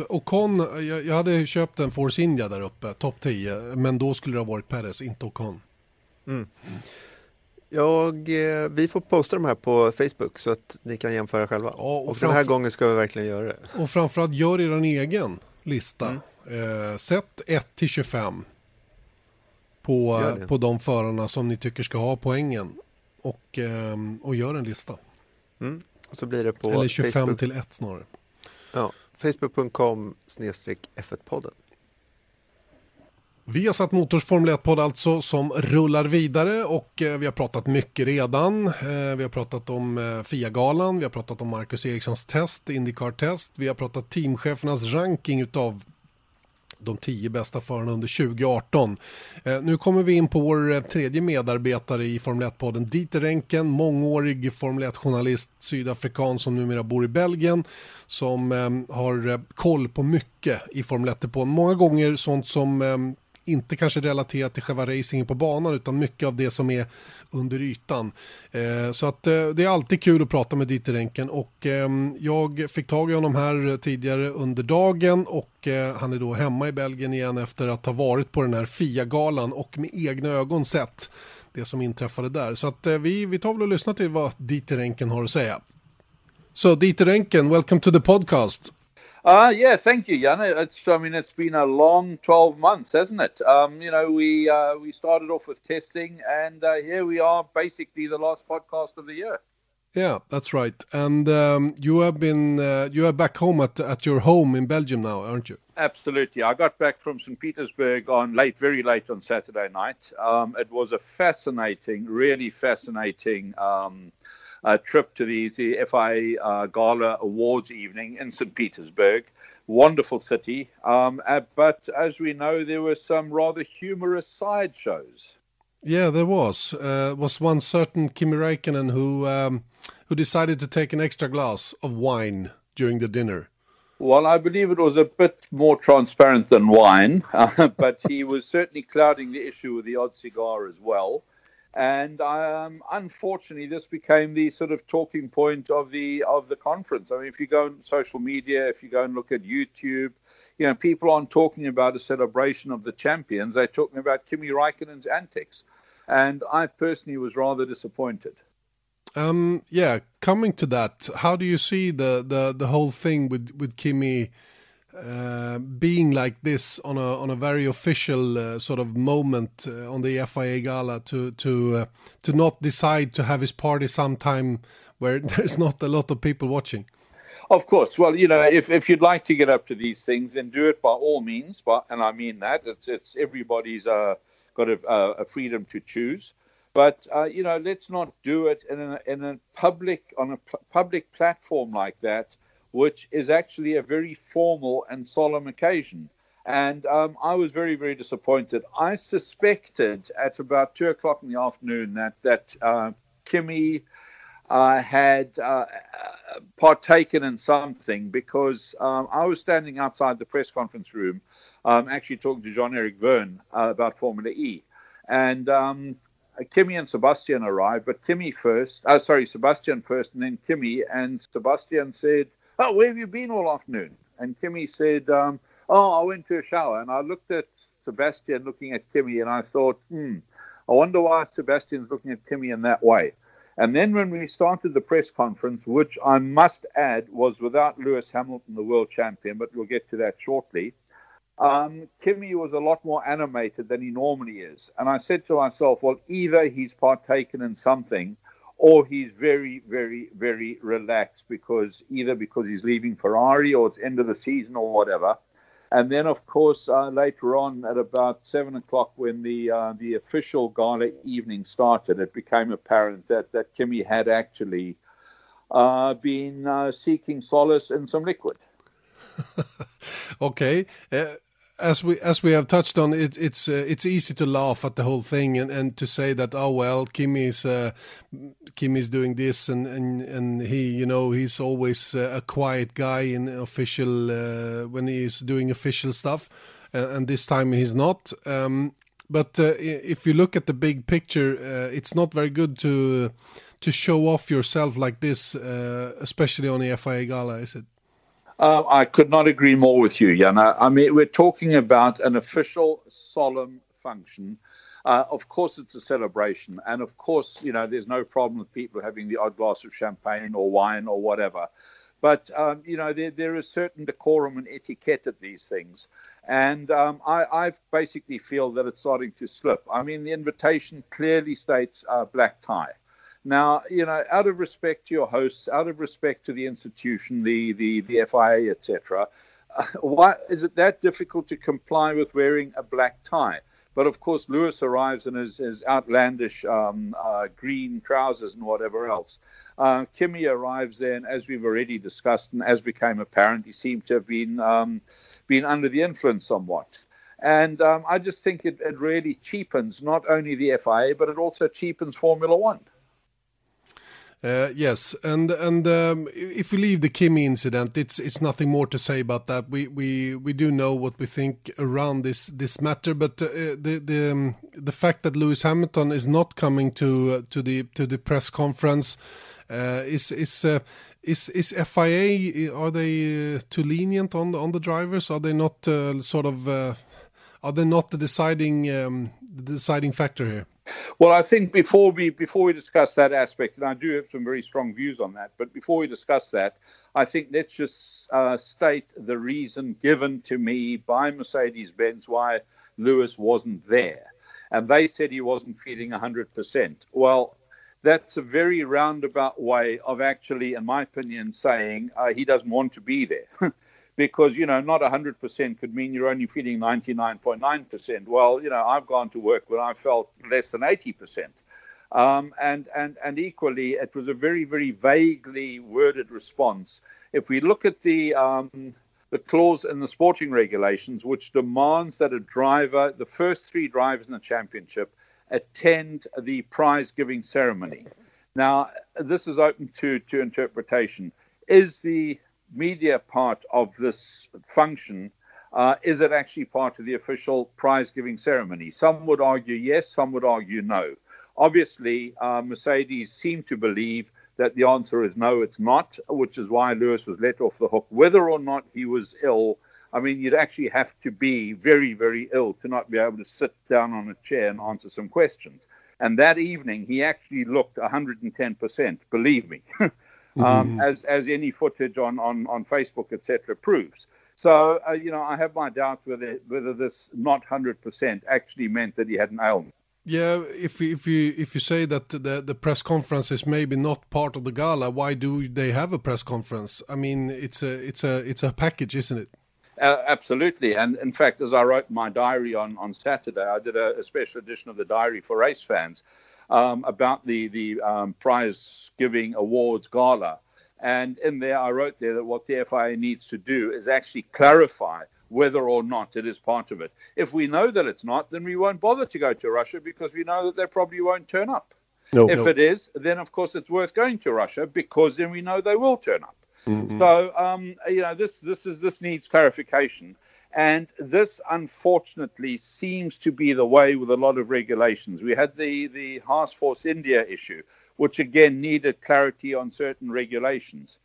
Ocon, jag, jag hade köpt en Force India där uppe, topp 10, men då skulle det ha varit Perez, inte Ocon. Mm. Mm. Jag, eh, vi får posta de här på Facebook så att ni kan jämföra själva. Ja, och, och den här gången ska vi verkligen göra det. Och framförallt gör er en egen lista. Mm. Eh, sätt 1 till 25 på, på de förarna som ni tycker ska ha poängen. Och, eh, och gör en lista. Mm. Och så blir det på Eller 25 Facebook. till 1 snarare. Ja, Facebook.com snedstreck F1-podden. Vi har satt Motors Formel 1-podd alltså som rullar vidare och eh, vi har pratat mycket redan. Eh, vi har pratat om eh, FIA-galan, vi har pratat om Marcus Erikssons test, Indycar-test, vi har pratat teamchefernas ranking utav de tio bästa förarna under 2018. Eh, nu kommer vi in på vår eh, tredje medarbetare i Formel 1-podden, Dieter Renken, mångårig Formel 1-journalist, sydafrikan som numera bor i Belgien, som eh, har eh, koll på mycket i Formel 1-depån. Många gånger sånt som eh, inte kanske relaterat till själva racingen på banan utan mycket av det som är under ytan. Eh, så att eh, det är alltid kul att prata med Dieter Renken och eh, jag fick tag i honom här tidigare under dagen och eh, han är då hemma i Belgien igen efter att ha varit på den här FIA-galan och med egna ögon sett det som inträffade där. Så att eh, vi, vi tar väl och lyssnar till vad Dieter Renken har att säga. So Dieter Renken, welcome to the podcast. Uh, yeah, thank you, Jan. It's, I mean, it's been a long 12 months, hasn't it? Um, you know, we uh, we started off with testing, and uh, here we are, basically the last podcast of the year. Yeah, that's right. And um, you have been uh, you are back home at at your home in Belgium now, aren't you? Absolutely. I got back from St. Petersburg on late, very late on Saturday night. Um, it was a fascinating, really fascinating. Um, uh, trip to the, the FIA uh, Gala Awards evening in St. Petersburg. Wonderful city. Um, uh, but as we know, there were some rather humorous sideshows. Yeah, there was. Uh, was one certain Kimi Räikkönen who um, who decided to take an extra glass of wine during the dinner. Well, I believe it was a bit more transparent than wine, but he was certainly clouding the issue with the odd cigar as well. And um, unfortunately, this became the sort of talking point of the of the conference. I mean, if you go on social media, if you go and look at YouTube, you know, people aren't talking about a celebration of the champions. They're talking about Kimi Raikkonen's antics, and I personally was rather disappointed. Um, yeah, coming to that, how do you see the the the whole thing with with Kimi? Uh, being like this on a on a very official uh, sort of moment uh, on the FIA gala to to uh, to not decide to have his party sometime where there's not a lot of people watching. Of course. Well, you know, if, if you'd like to get up to these things, then do it by all means. But and I mean that it's it's everybody's uh, got a, a freedom to choose. But you know, let's not do it in a, in a public on a public platform like that which is actually a very formal and solemn occasion. And um, I was very, very disappointed. I suspected at about two o'clock in the afternoon that that uh, Kimmy uh, had uh, partaken in something because um, I was standing outside the press conference room, um, actually talking to John Eric Verne uh, about Formula E, and um, Kimmy and Sebastian arrived, but Kimmy first, uh, sorry, Sebastian first, and then Kimmy, and Sebastian said, oh, where have you been all afternoon? And Kimmy said, um, oh, I went to a shower. And I looked at Sebastian looking at Kimmy and I thought, hmm, I wonder why Sebastian's looking at Kimmy in that way. And then when we started the press conference, which I must add was without Lewis Hamilton, the world champion, but we'll get to that shortly, um, Kimmy was a lot more animated than he normally is. And I said to myself, well, either he's partaken in something or he's very, very, very relaxed because either because he's leaving Ferrari or it's end of the season or whatever. And then, of course, uh, later on at about seven o'clock, when the uh, the official gala evening started, it became apparent that that Kimmy had actually uh, been uh, seeking solace in some liquid. okay, uh, as we as we have touched on it it's uh, it's easy to laugh at the whole thing and, and to say that oh well Kimmy's uh, Kimmy's doing this and, and and he you know he's always uh, a quiet guy in official uh, when he's doing official stuff uh, and this time he's not. Um, but uh, if you look at the big picture it's not very good to to show off yourself like this especially on the FIA gala is it uh, I could not agree more with you, Jana. I mean, we're talking about an official, solemn function. Uh, of course, it's a celebration. And of course, you know, there's no problem with people having the odd glass of champagne or wine or whatever. But, um, you know, there, there is certain decorum and etiquette at these things. And um, I, I, basically feel that it's starting to slip. I mean, the invitation clearly states uh, black tie. Now, you know, out of respect to your hosts, out of respect to the institution, the the, the FIA, etc., uh, why is it that difficult to comply with wearing a black tie? But of course, Lewis arrives in his, his outlandish um, uh, green trousers and whatever else. Uh, Kimmy arrives then, as we've already discussed, and as became apparent, he seemed to have been um, been under the influence somewhat. And um, I just think it, it really cheapens not only the FIA, but it also cheapens Formula One. Uh, yes, and and um, if we leave the Kimi incident, it's it's nothing more to say about that. We we we do know what we think around this this matter, but uh, the the um, the fact that Lewis Hamilton is not coming to uh, to the to the press conference uh, is is. Uh, is is FIA are they uh, too lenient on the, on the drivers? Are they not sort of are they not the deciding um, the deciding factor here? Well, I think before we before we discuss that aspect, and I do have some very strong views on that, but before we discuss that, I think let's just uh, state the reason given to me by Mercedes-Benz why Lewis wasn't there, and they said he wasn't feeling 100%. Well, that's a very roundabout way of actually, in my opinion, saying uh, he doesn't want to be there. because you know not 100% could mean you're only feeling 99.9%. Well, you know I've gone to work when I felt less than 80%, um, and and and equally it was a very very vaguely worded response. If we look at the um, the clause in the sporting regulations, which demands that a driver, the first three drivers in the championship, attend the prize giving ceremony. Now, this is open to, to interpretation. Is the media part of this function, uh, is it actually part of the official prize giving ceremony? Some would argue yes, some would argue no. Obviously, uh, Mercedes seem to believe that the answer is no, it's not, which is why Lewis was let off the hook. Whether or not he was ill, I mean, you'd actually have to be very, very ill to not be able to sit down on a chair and answer some questions. And that evening, he actually looked 110%, believe me. um, mm-hmm. as as any footage on on on Facebook etc. proves. So uh, you know, I have my doubts whether whether this not hundred percent actually meant that he had an ailment. Yeah, if if you if you say that the the press conference is maybe not part of the gala, why do they have a press conference? I mean, it's a it's a it's a package, isn't it? Uh, absolutely, and in fact, as I wrote my diary on on Saturday, I did a, a special edition of the diary for race fans um, about the the um, prize giving awards gala, and in there I wrote there that what the FIA needs to do is actually clarify whether or not it is part of it. If we know that it's not, then we won't bother to go to Russia because we know that they probably won't turn up. No, if no. it is, then of course it's worth going to Russia because then we know they will turn up. Mm-hmm. So um, you know this this is this needs clarification. And this, unfortunately, seems to be the way with a lot of regulations. We had the, the Haas Force India issue, which again needed clarity on certain regulations.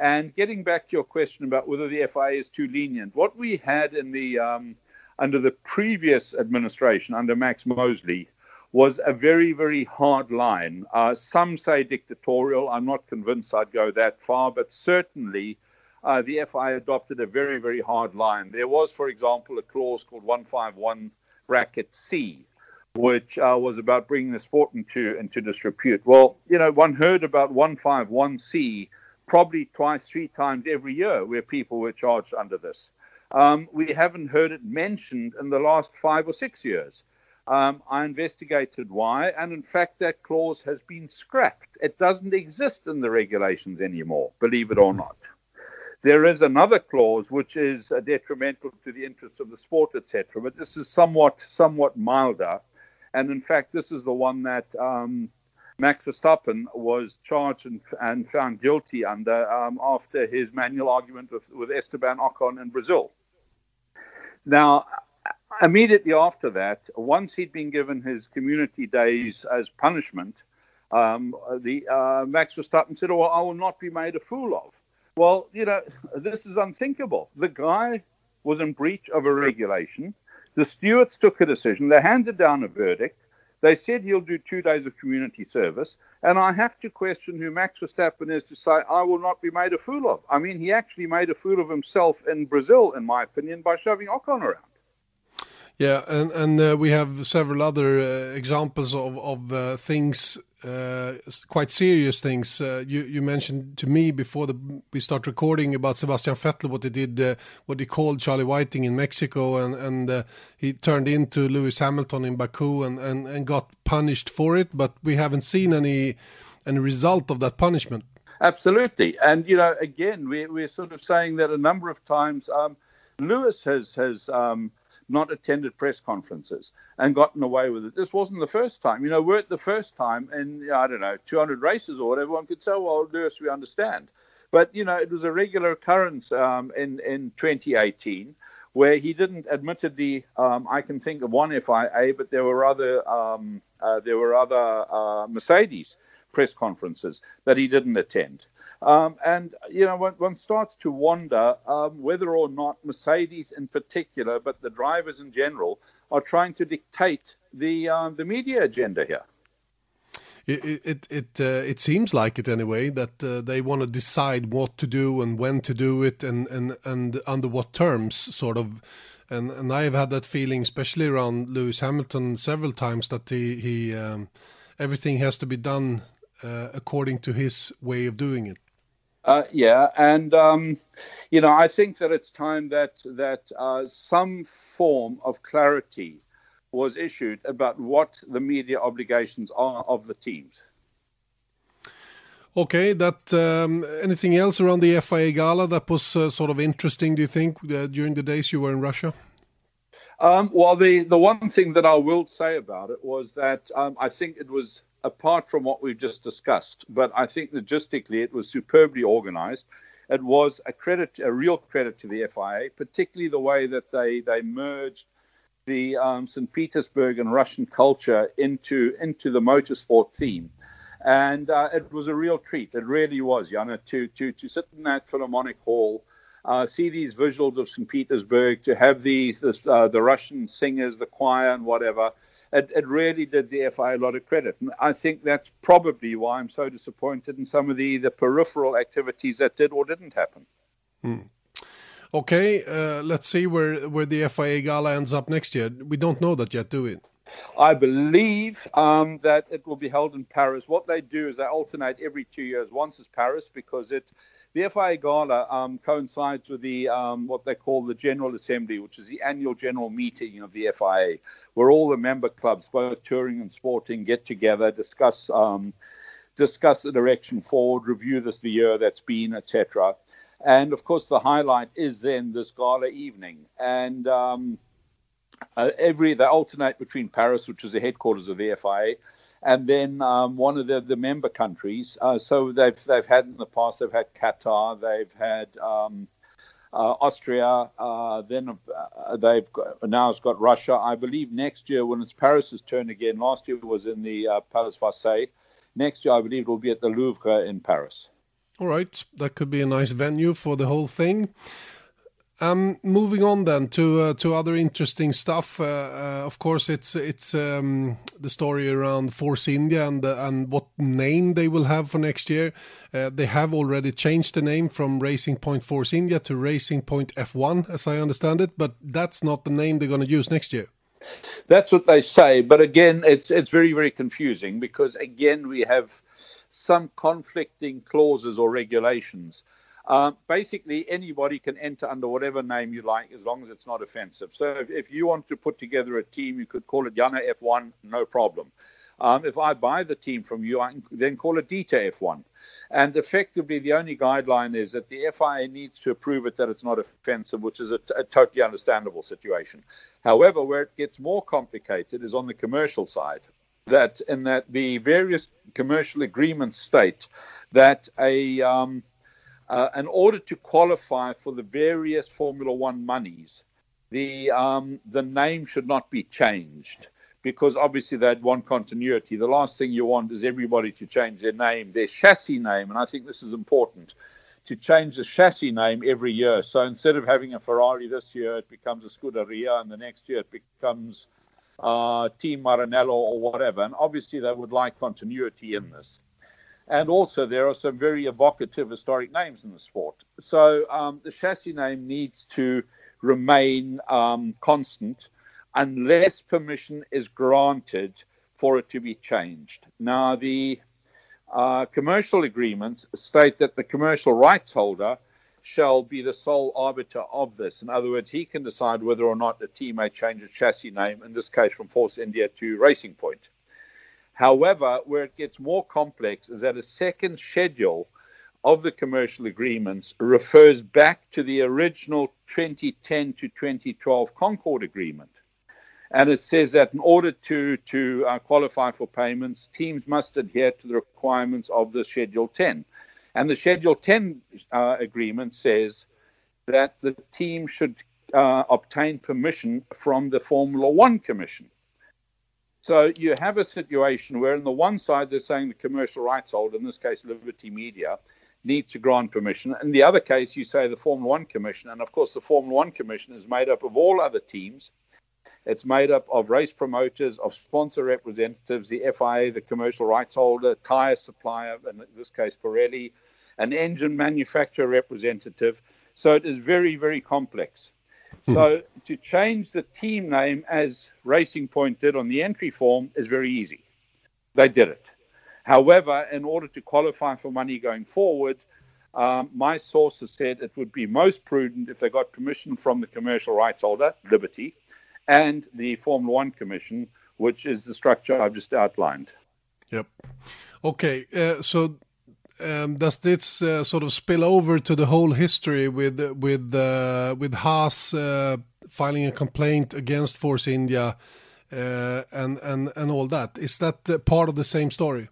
And getting back to your question about whether the FIA is too lenient, what we had in the um, under the previous administration under Max Mosley was a very, very hard line. Uh, some say dictatorial. I'm not convinced I'd go that far, but certainly uh, the FI adopted a very, very hard line. There was, for example, a clause called 151 bracket C, which uh, was about bringing the sport into, into disrepute. Well, you know, one heard about 151C probably twice, three times every year where people were charged under this. Um, we haven't heard it mentioned in the last five or six years. Um, I investigated why, and in fact, that clause has been scrapped. It doesn't exist in the regulations anymore, believe it or not. There is another clause which is uh, detrimental to the interests of the sport, etc. But this is somewhat somewhat milder, and in fact, this is the one that um, Max Verstappen was charged and, and found guilty under um, after his manual argument with, with Esteban Ocon in Brazil. Now, immediately after that, once he'd been given his community days as punishment, um, the uh, Max Verstappen said, "Oh, I will not be made a fool of." Well, you know, this is unthinkable. The guy was in breach of a regulation. The stewards took a decision. They handed down a verdict. They said he'll do two days of community service. And I have to question who Max Verstappen is to say, I will not be made a fool of. I mean, he actually made a fool of himself in Brazil, in my opinion, by shoving Ocon around. Yeah, and and uh, we have several other uh, examples of of uh, things, uh, quite serious things. Uh, you you mentioned to me before the, we start recording about Sebastian Vettel, what he did, uh, what he called Charlie Whiting in Mexico, and and he turned into Lewis Hamilton in Baku, and, and and got punished for it. But we haven't seen any any result of that punishment. Absolutely, and you know, again, we we're sort of saying that a number of times. Um, Lewis has has um, not attended press conferences and gotten away with it. This wasn't the first time. You know, we're at the first time in, I don't know, 200 races or whatever. One could say, well, Lewis, we understand. But, you know, it was a regular occurrence um, in, in 2018 where he didn't, admittedly, um, I can think of one FIA, but there were other, um, uh, there were other uh, Mercedes press conferences that he didn't attend. Um, and, you know, one, one starts to wonder um, whether or not Mercedes in particular, but the drivers in general, are trying to dictate the, uh, the media agenda here. It it it, uh, it seems like it anyway that uh, they want to decide what to do and when to do it and and and under what terms sort of and and I've had that feeling especially around Lewis Hamilton several times that he he um, everything has to be done uh, according to his way of doing it. Uh, yeah, and um, you know, I think that it's time that that uh, some form of clarity was issued about what the media obligations are of the teams. Okay, that um, anything else around the FIA Gala that was uh, sort of interesting? Do you think uh, during the days you were in Russia? Um, well, the the one thing that I will say about it was that um, I think it was apart from what we've just discussed, but I think logistically it was superbly organized. It was a credit, a real credit to the FIA, particularly the way that they, they merged the um, St. Petersburg and Russian culture into, into the motorsport theme. And uh, it was a real treat. It really was, Jana, to, to, to sit in that Philharmonic Hall, uh, see these visuals of St. Petersburg, to have these, this, uh, the Russian singers, the choir, and whatever it, it really did the FI a lot of credit. And I think that's probably why I'm so disappointed in some of the, the peripheral activities that did or didn't happen. Hmm. Okay, uh, let's see where, where the FIA Gala ends up next year. We don't know that yet, do we? I believe um, that it will be held in Paris. What they do is they alternate every two years. Once is Paris because it the FIA Gala um, coincides with the um, what they call the General Assembly, which is the annual general meeting of the FIA, where all the member clubs, both touring and sporting, get together, discuss um, discuss the direction forward, review this the year that's been, etc. And of course, the highlight is then this gala evening, and um, uh, every they alternate between Paris, which is the headquarters of the FIA, and then um, one of the, the member countries. Uh, so they've they've had in the past they've had Qatar, they've had um, uh, Austria, uh, then uh, they've got, now it's got Russia. I believe next year when it's Paris's turn again. Last year was in the uh, Palais Versailles. Next year I believe it will be at the Louvre in Paris. All right, that could be a nice venue for the whole thing. Um, moving on then to uh, to other interesting stuff. Uh, uh, of course, it's it's um, the story around Force India and and what name they will have for next year. Uh, they have already changed the name from Racing Point Force India to Racing Point F1, as I understand it. But that's not the name they're going to use next year. That's what they say. But again, it's it's very very confusing because again we have some conflicting clauses or regulations. Uh, basically, anybody can enter under whatever name you like as long as it's not offensive. So if, if you want to put together a team, you could call it Yana F1, no problem. Um, if I buy the team from you, I can then call it Dita F1. And effectively, the only guideline is that the FIA needs to approve it that it's not offensive, which is a, a totally understandable situation. However, where it gets more complicated is on the commercial side. That in that the various commercial agreements state that a um, uh, in order to qualify for the various Formula One monies, the um, the name should not be changed because obviously they'd want continuity. The last thing you want is everybody to change their name, their chassis name, and I think this is important to change the chassis name every year. So instead of having a Ferrari this year, it becomes a Scuderia, and the next year it becomes uh, Team Maranello or whatever. And obviously they would like continuity in this. And also, there are some very evocative historic names in the sport. So um, the chassis name needs to remain um, constant unless permission is granted for it to be changed. Now, the uh, commercial agreements state that the commercial rights holder shall be the sole arbiter of this. In other words, he can decide whether or not the team may change its chassis name, in this case from Force India to Racing Point. However, where it gets more complex is that a second schedule of the commercial agreements refers back to the original 2010 to 2012 Concord Agreement. And it says that in order to, to uh, qualify for payments, teams must adhere to the requirements of the Schedule 10. And the Schedule 10 uh, agreement says that the team should uh, obtain permission from the Formula One Commission. So you have a situation where, on the one side, they're saying the commercial rights holder, in this case, Liberty Media, needs to grant permission. In the other case, you say the Formula One Commission. And of course, the Formula One Commission is made up of all other teams. It's made up of race promoters, of sponsor representatives, the FIA, the commercial rights holder, tyre supplier, in this case, Pirelli, an engine manufacturer representative. So it is very, very complex. Mm-hmm. So to change the team name as Racing Point did on the entry form is very easy. They did it. However, in order to qualify for money going forward, um, my sources said it would be most prudent if they got permission from the commercial rights holder, Liberty, and the Formula One Commission, which is the structure I've just outlined. Yep. Okay, uh, so um, does this uh, sort of spill over to the whole history with with uh, with Haas uh, filing a complaint against Force India uh, and and and all that? Is that part of the same story?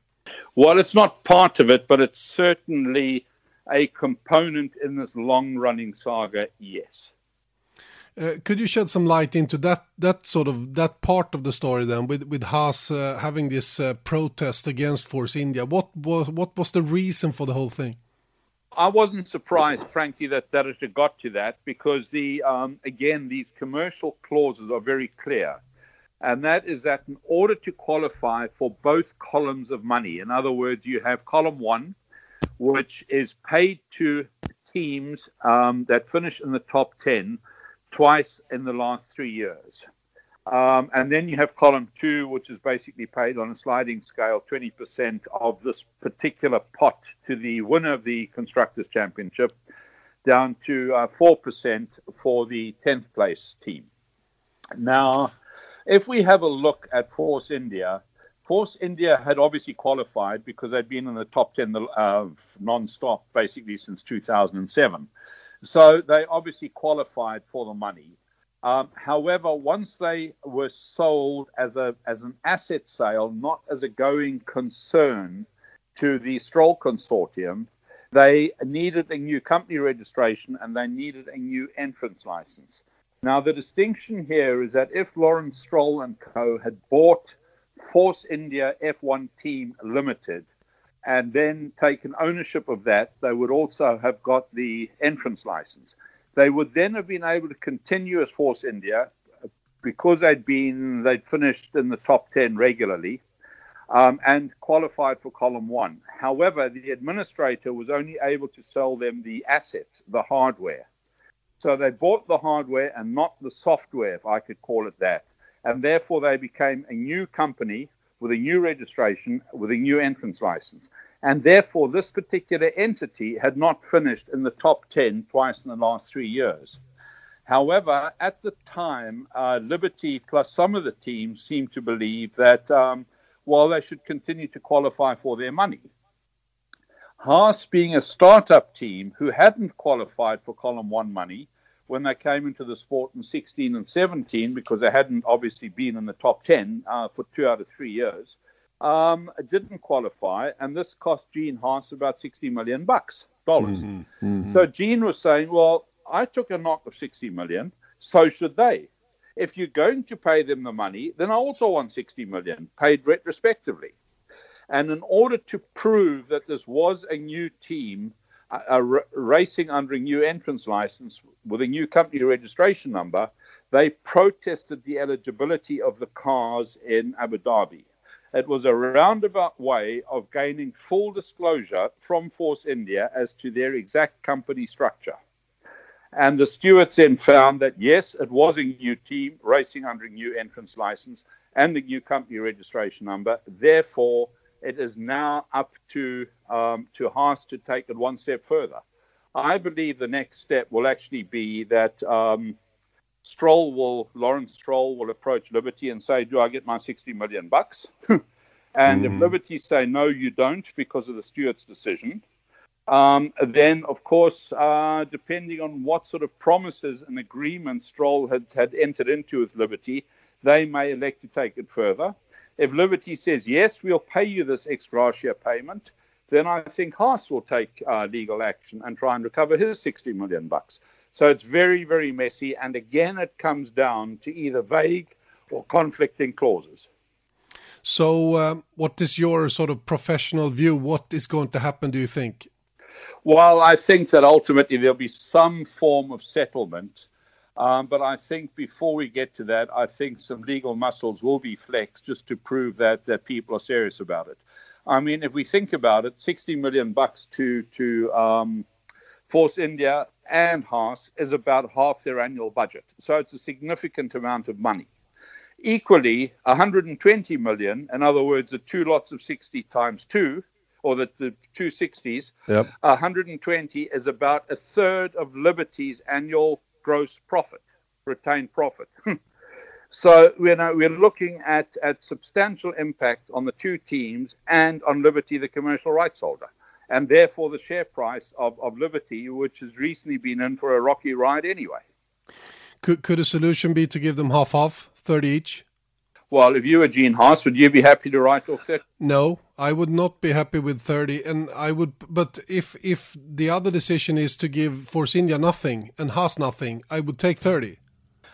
Well, it's not part of it, but it's certainly a component in this long-running saga. Yes. Uh, could you shed some light into that that sort of that part of the story then with with Haas uh, having this uh, protest against Force India? What was what was the reason for the whole thing? I wasn't surprised, frankly, that that it got to that because the um, again these commercial clauses are very clear, and that is that in order to qualify for both columns of money, in other words, you have column one, which is paid to teams um, that finish in the top ten twice in the last three years. Um, and then you have column two, which is basically paid on a sliding scale 20% of this particular pot to the winner of the Constructors' Championship, down to uh, 4% for the 10th place team. Now, if we have a look at Force India, Force India had obviously qualified because they'd been in the top 10 uh, non stop basically since 2007. So they obviously qualified for the money. Um, however, once they were sold as a as an asset sale, not as a going concern to the Stroll Consortium, they needed a new company registration and they needed a new entrance license. Now, the distinction here is that if Lawrence Stroll and Co. had bought Force India F1 Team Limited, and then taken ownership of that, they would also have got the entrance license. They would then have been able to continue as Force India because they'd been they'd finished in the top ten regularly um, and qualified for column one. However, the administrator was only able to sell them the assets, the hardware. So they bought the hardware and not the software, if I could call it that. And therefore, they became a new company with a new registration, with a new entrance license. And therefore, this particular entity had not finished in the top 10 twice in the last three years. However, at the time, uh, Liberty plus some of the teams seemed to believe that, um, well, they should continue to qualify for their money. Haas, being a startup team who hadn't qualified for column one money, when they came into the sport in 16 and 17 because they hadn't obviously been in the top 10 uh, for two out of three years. Um, didn't qualify, and this cost Gene Haas about 60 million bucks dollars. Mm-hmm, mm-hmm. So Gene was saying, "Well, I took a knock of 60 million, so should they. If you're going to pay them the money, then I also want 60 million paid retrospectively." And in order to prove that this was a new team uh, racing under a new entrance license with a new company registration number, they protested the eligibility of the cars in Abu Dhabi. It was a roundabout way of gaining full disclosure from Force India as to their exact company structure. And the stewards then found that yes, it was a new team racing under a new entrance license and a new company registration number. Therefore, it is now up to um, to Haas to take it one step further. I believe the next step will actually be that um, Stroll will Lawrence Stroll will approach Liberty and say, "Do I get my 60 million bucks?" and mm-hmm. if Liberty say, "No, you don't," because of the stewards' decision, Um, then, of course, uh, depending on what sort of promises and agreements Stroll had, had entered into with Liberty, they may elect to take it further. If Liberty says, yes, we'll pay you this ex gratia payment, then I think Haas will take uh, legal action and try and recover his 60 million bucks. So it's very, very messy. And again, it comes down to either vague or conflicting clauses. So, uh, what is your sort of professional view? What is going to happen, do you think? Well, I think that ultimately there'll be some form of settlement. Um, but I think before we get to that, I think some legal muscles will be flexed just to prove that, that people are serious about it. I mean, if we think about it, 60 million bucks to to um, Force India and Haas is about half their annual budget. So it's a significant amount of money. Equally, 120 million, in other words, the two lots of 60 times two, or the, the two 60s, yep. 120 is about a third of Liberty's annual gross profit, retained profit. So you know, we're looking at, at substantial impact on the two teams and on Liberty, the commercial rights holder. And therefore, the share price of, of Liberty, which has recently been in for a rocky ride anyway. Could, could a solution be to give them half half, 30 each? Well, if you were Gene Haas, would you be happy to write off that? No, I would not be happy with 30. And I would, but if if the other decision is to give Force India nothing and Haas nothing, I would take 30.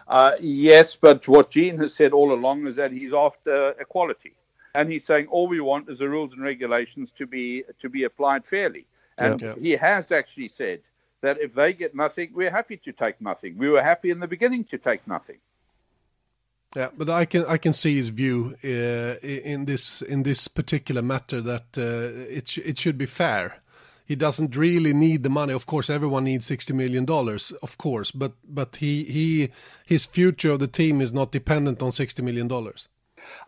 Uh, yes, but what Gene has said all along is that he's after equality, and he's saying all we want is the rules and regulations to be to be applied fairly. And yeah. he has actually said that if they get nothing, we're happy to take nothing. We were happy in the beginning to take nothing. Yeah, but I can I can see his view uh, in this in this particular matter that uh, it sh- it should be fair he doesn't really need the money. Of course, everyone needs sixty million dollars, of course, but but he he his future of the team is not dependent on sixty million dollars.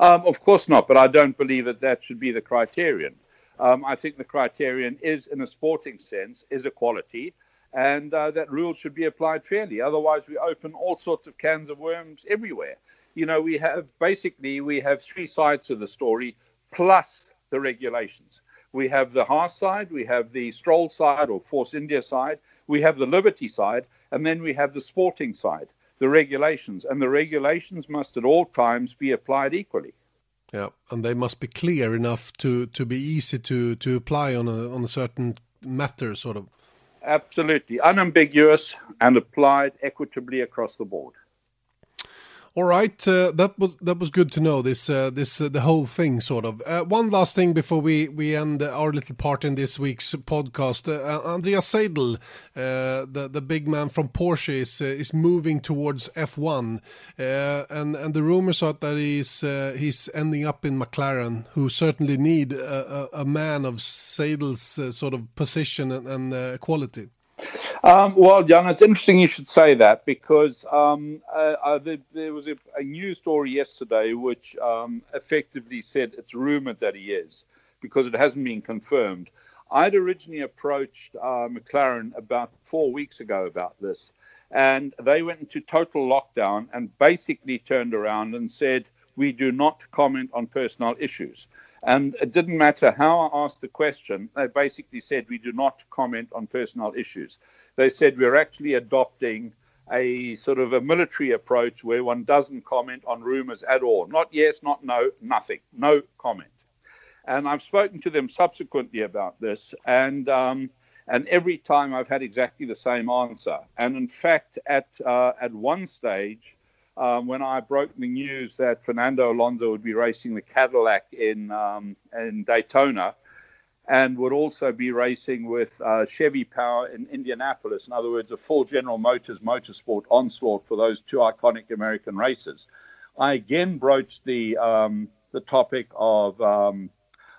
Um, of course not, but I don't believe that that should be the criterion. Um, I think the criterion is, in a sporting sense, is equality, and uh, that rule should be applied fairly. Otherwise, we open all sorts of cans of worms everywhere. You know, we have basically we have three sides to the story plus the regulations. We have the Haas side, we have the Stroll side or Force India side, we have the Liberty side, and then we have the sporting side, the regulations. And the regulations must at all times be applied equally. Yeah, and they must be clear enough to, to be easy to, to apply on a on a certain matter, sort of. Absolutely, unambiguous and applied equitably across the board. All right, uh, that was that was good to know. This uh, this uh, the whole thing, sort of. Uh, one last thing before we we end our little part in this week's podcast. Uh, Andreas Seidl, uh, the the big man from Porsche, is is moving towards F1, and and the rumors are that he's he's ending up in McLaren, who certainly need a, a, a man of Seidl's sort of position and, and quality. Um, well, Jan, it's interesting you should say that because um, uh, uh, there, there, was a, a, news story yesterday which um, effectively said it's rumored that he is because it hasn't been confirmed. I'd originally approached uh, McLaren about four weeks ago about this, and they went into total lockdown and basically turned around and said, We do not comment on personal issues. And it didn't matter how I asked the question, they basically said, We do not comment on personal issues. They said, We're actually adopting a sort of a military approach where one doesn't comment on rumors at all. Not yes, not no, nothing, no comment. And I've spoken to them subsequently about this, and um, and every time I've had exactly the same answer. And in fact, at uh, at one stage, um, when I broke the news that Fernando Alonso would be racing the Cadillac in um, in Daytona, and would also be racing with uh, Chevy Power in Indianapolis. In other words, a full General Motors motorsport onslaught for those two iconic American races. I again broached the um, the topic of um,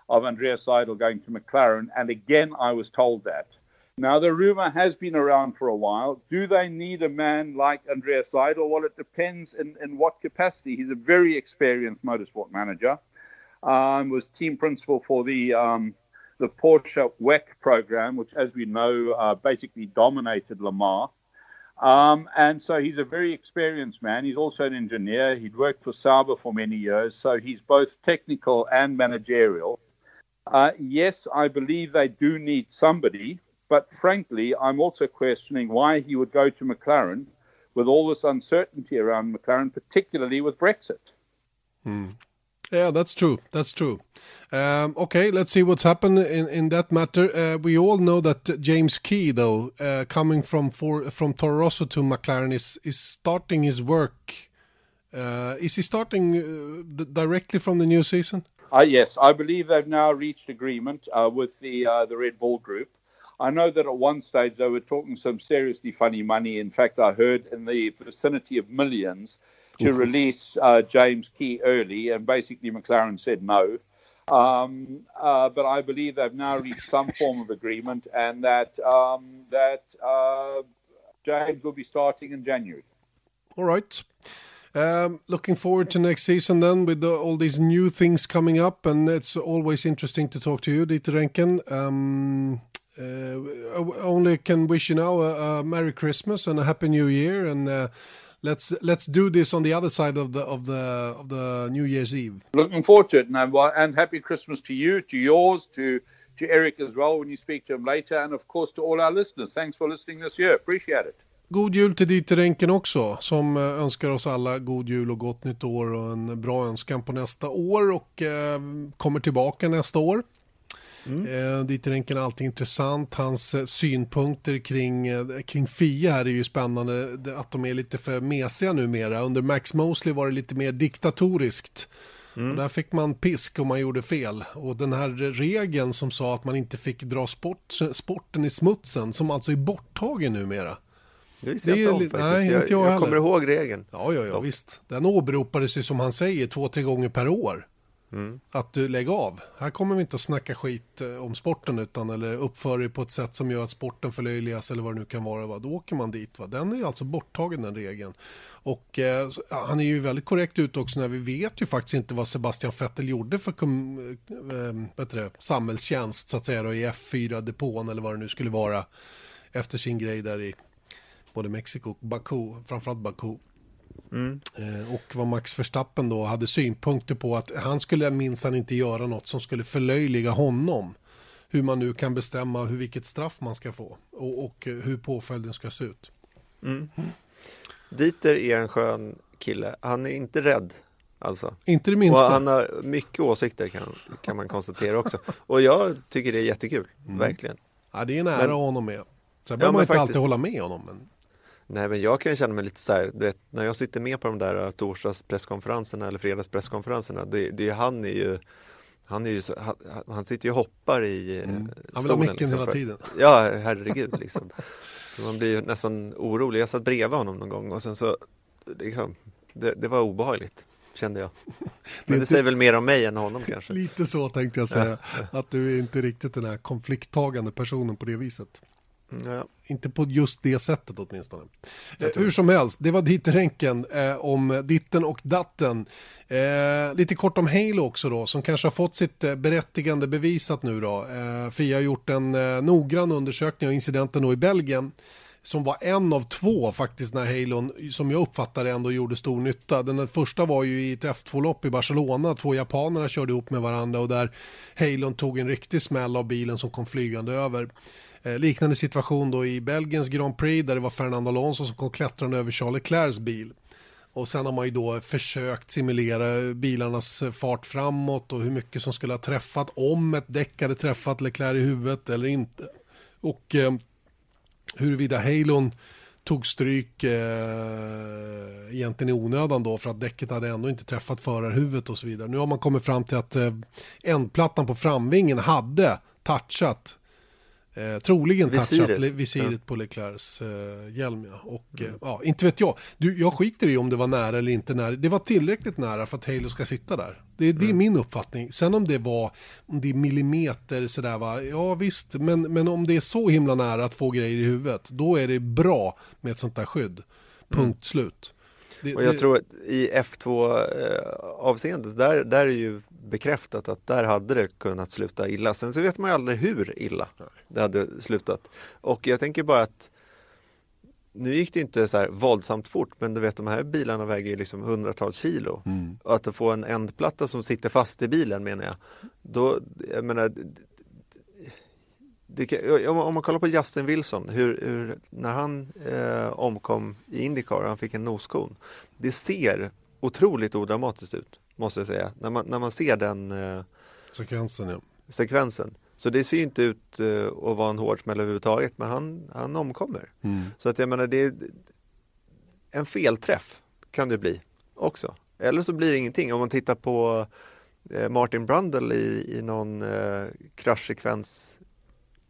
of Andreas Seidl going to McLaren, and again I was told that. Now, the rumor has been around for a while. Do they need a man like Andreas Seidl? Well, it depends in, in what capacity. He's a very experienced motorsport manager. Um, was team principal for the um, the Porsche WEC program, which, as we know, uh, basically dominated Le Mans. Um, and so he's a very experienced man. He's also an engineer. He'd worked for Sauber for many years, so he's both technical and managerial. Uh, yes, I believe they do need somebody But frankly, I'm also questioning why he would go to McLaren with all this uncertainty around McLaren, particularly with Brexit. Hmm. Yeah, that's true. That's true. Um, okay, let's see what's happened in, in that matter. Uh, we all know that James Key, though, uh, coming from for, from Toro Rosso to McLaren, is is starting his work. Uh, is he starting uh, directly from the new season? Uh, yes, I believe they've now reached agreement uh, with the the Red Bull Group. I know that at one stage they were talking some seriously funny money. In fact, I heard in the vicinity of millions to release uh, James Key early, and basically McLaren said no. Um, uh, but I believe they've now reached some form of agreement, and that um, that uh, James will be starting in January. All right. Um, looking forward to next season then with the, all these new things coming up, and it's always interesting to talk to you, Dieter Renken. Um, only can wish you now a, a, Merry Christmas and a Happy New Year, and uh, let's let's do this on the other side of the of the of the New Year's Eve. Looking forward to it, and, and Happy Christmas to you, to yours, to to Eric as well when you speak to him later, and of course to all our listeners. Thanks for listening this year. Appreciate it. God jul till Dieter Renken också som önskar oss alla god jul och gott nytt år och en bra önskan på nästa år och eh, kommer tillbaka nästa år. Mm. Eh, Dieter Enken är alltid intressant. Hans eh, synpunkter kring, eh, kring Fia här är ju spännande. Att de är lite för mesiga numera. Under Max Mosley var det lite mer diktatoriskt. Mm. Och där fick man pisk om man gjorde fel. Och den här regeln som sa att man inte fick dra sport, sporten i smutsen, som alltså är borttagen numera. Det visste jag inte om faktiskt. Nej, jag, inte jag, jag kommer ihåg regeln. Ja, ja, ja, visst. Den åberopades ju som han säger två, tre gånger per år. Mm. Att du lägger av. Här kommer vi inte att snacka skit eh, om sporten utan eller uppför dig på ett sätt som gör att sporten förlöjligas eller vad det nu kan vara. Va? Då åker man dit. Va? Den är alltså borttagen den regeln. Och eh, han är ju väldigt korrekt ut också när vi vet ju faktiskt inte vad Sebastian Vettel gjorde för eh, eh det, samhällstjänst så att säga då, i F4-depån eller vad det nu skulle vara efter sin grej där i både Mexiko och Baku, framförallt Baku. Mm. Eh, och vad Max Verstappen då hade synpunkter på att han skulle minsann inte göra något som skulle förlöjliga honom. Hur man nu kan bestämma hur vilket straff man ska få och, och hur påföljden ska se ut. Mm. Dieter är en skön kille. Han är inte rädd Alltså. Inte det minsta. Och han har mycket åsikter kan, kan man konstatera också. Och jag tycker det är jättekul, mm. verkligen. Ja, det är en ära att ha honom med. Sen behöver man inte faktiskt... alltid hålla med honom. Men... Nej men jag kan känna mig lite så här, vet, när jag sitter med på de där uh, torsdagspresskonferenserna eller fredagspresskonferenserna, det, det, han är ju han, är ju så, han, han sitter ju och hoppar i uh, mm. Han vill ha micken liksom, hela tiden. Ja, herregud liksom. Man blir nästan orolig. Jag satt bredvid honom någon gång och sen så, liksom, det, det var obehagligt kände jag. Men det, det säger väl mer om mig än honom kanske. Lite så tänkte jag säga, att du är inte riktigt den här konflikttagande personen på det viset. Ja. Inte på just det sättet åtminstone. Eh, hur som helst, det var Dieter eh, om ditten och datten. Eh, lite kort om Halo också då, som kanske har fått sitt eh, berättigande bevisat nu då. Eh, Fia har gjort en eh, noggrann undersökning av incidenten då i Belgien som var en av två faktiskt när Halon, som jag uppfattade ändå gjorde stor nytta. Den första var ju i ett F2-lopp i Barcelona, två japanerna körde ihop med varandra och där Halon tog en riktig smäll av bilen som kom flygande över. Eh, liknande situation då i Belgiens Grand Prix där det var Fernando Alonso som kom klättrande över Charles Leclercs bil. Och sen har man ju då försökt simulera bilarnas fart framåt och hur mycket som skulle ha träffat om ett däck hade träffat Leclerc i huvudet eller inte. Och eh, huruvida Halon tog stryk eh, egentligen i onödan då för att däcket hade ändå inte träffat förarhuvudet och så vidare. Nu har man kommit fram till att eh, ändplattan på framvingen hade touchat Eh, troligen visiret. touchat visiret ja. på Leclercs eh, hjälm. Ja. Och, mm. eh, ja, inte vet jag. Du, jag skiter i om det var nära eller inte nära. Det var tillräckligt nära för att Halo ska sitta där. Det, det är mm. min uppfattning. Sen om det var om det är millimeter sådär va. Ja visst, men, men om det är så himla nära att få grejer i huvudet. Då är det bra med ett sånt där skydd. Punkt mm. slut. Det, och jag det... tror att i F2 eh, avseendet, där, där är ju bekräftat att där hade det kunnat sluta illa. Sen så vet man ju aldrig hur illa det hade slutat. Och jag tänker bara att nu gick det inte så här våldsamt fort, men du vet de här bilarna väger ju liksom hundratals kilo. Mm. Och att få en ändplatta som sitter fast i bilen menar jag. Då, jag menar, det, om man kollar på Justin Wilson, hur, hur när han eh, omkom i Indycar och han fick en noskon. Det ser otroligt odramatiskt ut, måste jag säga, när man, när man ser den eh, sekvensen. Ja. sekvensen. Så det ser inte ut uh, att vara en hård smäll överhuvudtaget, men han, han omkommer. Mm. Så att jag menar, det är en felträff kan det bli också. Eller så blir det ingenting. Om man tittar på uh, Martin Brundle i, i någon uh, kraschsekvens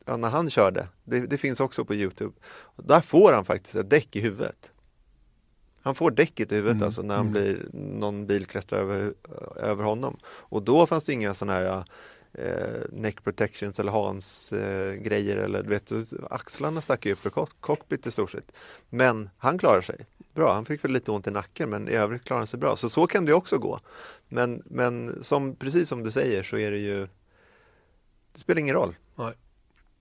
när han körde. Det, det, finns också på Youtube. Där får han faktiskt ett däck i huvudet. Han får däcket i huvudet mm. alltså när han mm. blir, någon bil klättrar över, över honom. Och då fanns det inga sådana här eh, neck protections eller Hans eh, grejer eller du vet, axlarna stack upp i cockpit i stort sett. Men han klarar sig bra. Han fick väl lite ont i nacken men i övrigt klarar han sig bra. Så så kan det också gå. Men, men som, precis som du säger så är det ju Det spelar ingen roll. Nej.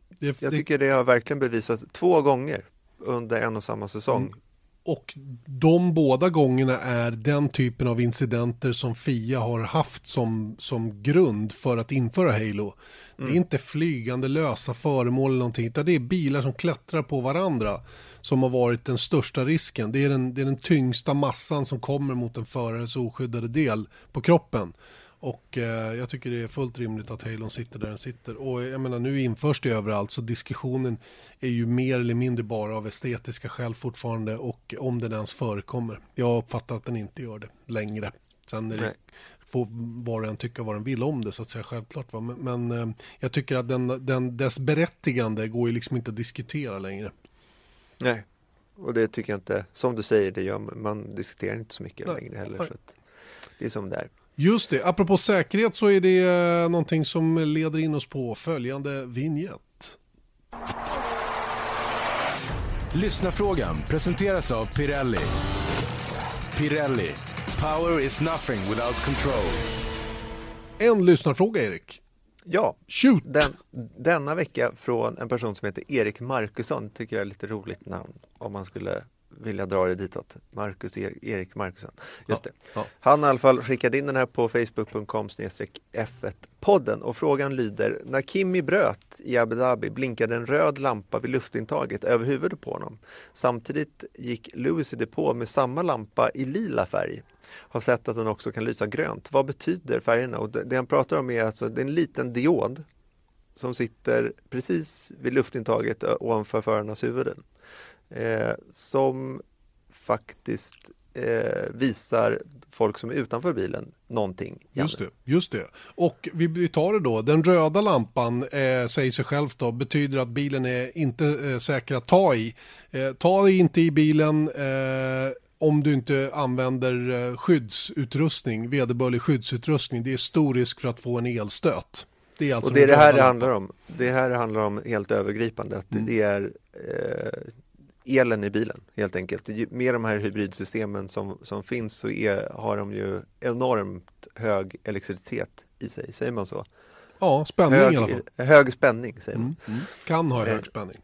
Det, Jag tycker det har verkligen bevisats två gånger under en och samma säsong. Mm. Och de båda gångerna är den typen av incidenter som FIA har haft som, som grund för att införa Halo. Mm. Det är mm. inte flygande lösa föremål eller någonting, utan det är bilar som klättrar på varandra som har varit den största risken. Det är den, det är den tyngsta massan som kommer mot en förares oskyddade del på kroppen. Och eh, jag tycker det är fullt rimligt att Halon sitter där den sitter. Och jag menar nu införs det överallt så diskussionen är ju mer eller mindre bara av estetiska skäl fortfarande och om den ens förekommer. Jag uppfattar att den inte gör det längre. Sen är det, får var och en tycka vad den vill om det så att säga självklart. Va? Men, men eh, jag tycker att den, den, dess berättigande går ju liksom inte att diskutera längre. Nej, och det tycker jag inte, som du säger, det gör man diskuterar inte så mycket Nej. längre heller. Så det är som det är. Just det, apropå säkerhet så är det eh, någonting som leder in oss på följande vignett. Lyssnarfrågan presenteras av Pirelli. Pirelli, power is nothing without control. En lyssnarfråga Erik. Ja, Shoot. Den, denna vecka från en person som heter Erik Markusson tycker jag är lite roligt namn om man skulle vilja dra det ditåt. Marcus er Erik Markusson. Just ja, det. Ja. Han har i alla fall skickat in den här på facebook.com F1-podden och frågan lyder När Kimi bröt i Abu Dhabi blinkade en röd lampa vid luftintaget över huvudet på honom. Samtidigt gick Lewis i depå med samma lampa i lila färg. Har sett att den också kan lysa grönt. Vad betyder färgerna? Och det, det han pratar om är alltså det är en liten diod som sitter precis vid luftintaget ovanför förarnas huvuden eh, som faktiskt eh, visar folk som är utanför bilen någonting. Just det, just det. Och vi tar det då, den röda lampan eh, säger sig själv då betyder att bilen är inte eh, säker att ta i. Eh, ta inte i bilen eh, om du inte använder eh, skyddsutrustning, vederbörlig skyddsutrustning. Det är stor risk för att få en elstöt. Det är alltså och det är det här det handlar om. Det här det handlar om helt övergripande. Att mm. Det är eh, elen i bilen helt enkelt. Med de här hybridsystemen som, som finns så är, har de ju enormt hög elektricitet i sig, säger man så? Ja, spänning hög, i alla fall. Hög spänning säger man. Mm, mm. Kan ha hög eh, spänning.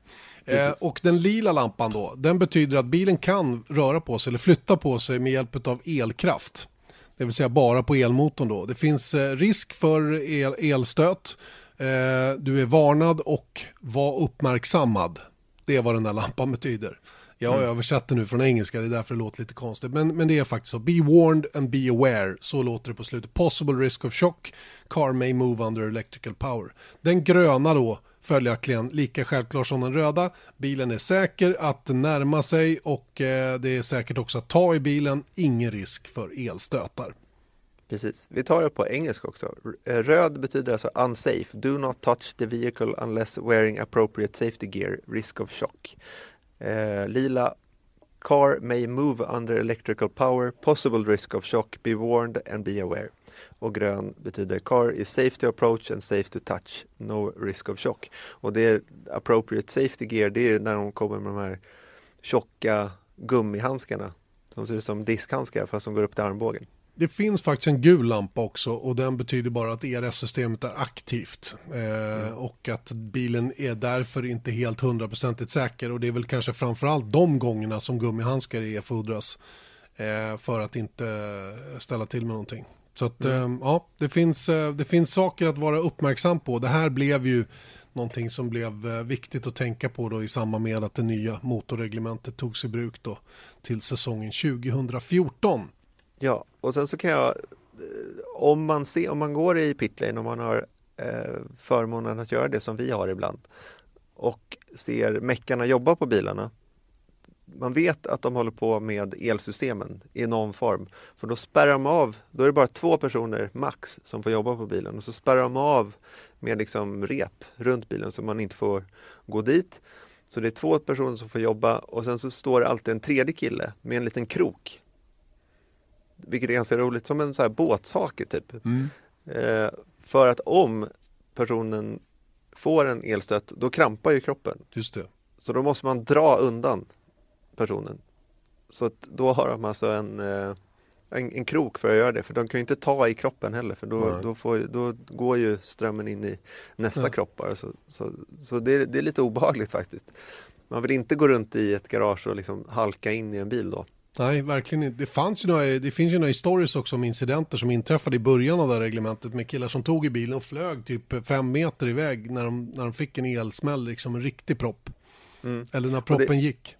Eh, och den lila lampan då, den betyder att bilen kan röra på sig eller flytta på sig med hjälp av elkraft. Det vill säga bara på elmotorn då. Det finns eh, risk för el, elstöt. Eh, du är varnad och var uppmärksammad det är vad den där lampan betyder. Jag mm. översätter nu från engelska, det är därför det låter lite konstigt. Men, men det är faktiskt så. Be warned and be aware. Så låter det på slutet. Possible risk of shock. Car may move under electrical power. Den gröna då, följaktligen lika självklar som den röda. Bilen är säker att närma sig och eh, det är säkert också att ta i bilen. Ingen risk för elstötar. Precis. Vi tar det på engelska också. Eh, röd betyder alltså unsafe. Do not touch the vehicle unless wearing appropriate safety gear. Risk of shock. Eh, lila. Car may move under electrical power. Possible risk of shock. Be warned and be aware. Och grön betyder car is safe to approach and safe to touch. No risk of shock. Och det är appropriate safety gear. Det är när de kommer med de här tjocka gummihandskarna som ser ut som diskhandskar fast som går upp till armbågen. Det finns faktiskt en gul lampa också och den betyder bara att ERS-systemet är aktivt eh, mm. och att bilen är därför inte helt hundraprocentigt säker och det är väl kanske framförallt de gångerna som gummihandskar erfordras eh, för att inte ställa till med någonting. Så att mm. eh, ja, det finns, eh, det finns saker att vara uppmärksam på. Det här blev ju någonting som blev eh, viktigt att tänka på då i samband med att det nya motorreglementet togs i bruk då till säsongen 2014. Ja, och sen så kan jag, eh, om man, ser, om man går i pitlane, om man har eh, förmånen att göra det som vi har ibland och ser meckarna jobba på bilarna. Man vet att de håller på med elsystemen i någon form. För då spärrar de av, då är det bara två personer max som får jobba på bilen och så spärrar de av med liksom rep runt bilen så man inte får gå dit. Så det är två personer som får jobba och sen så står det alltid en tredje kille med en liten krok. Vilket är ganska roligt, som en så här båtshake typ. Mm. Eh, för att om personen får en elstöt, då krampar ju kroppen. Just det. Så då måste man dra undan personen. Så då har de alltså en, eh, en, en, krok för att göra det, för de kan ju inte ta i kroppen heller, för då, då, får, då går ju strömmen in i nästa ja. kropp. Så, så, så det, det, är lite obehagligt faktiskt. Man vill inte gå runt i ett garage och liksom halka in i en bil då. Nej, verkligen inte. Det, fanns ju några, det finns ju några stories också om incidenter som inträffade i början av det här reglementet med killar som tog i bilen och flög typ fem meter iväg när de, när de fick en elsmäll, liksom en riktig propp. Mm. Eller när proppen det... gick.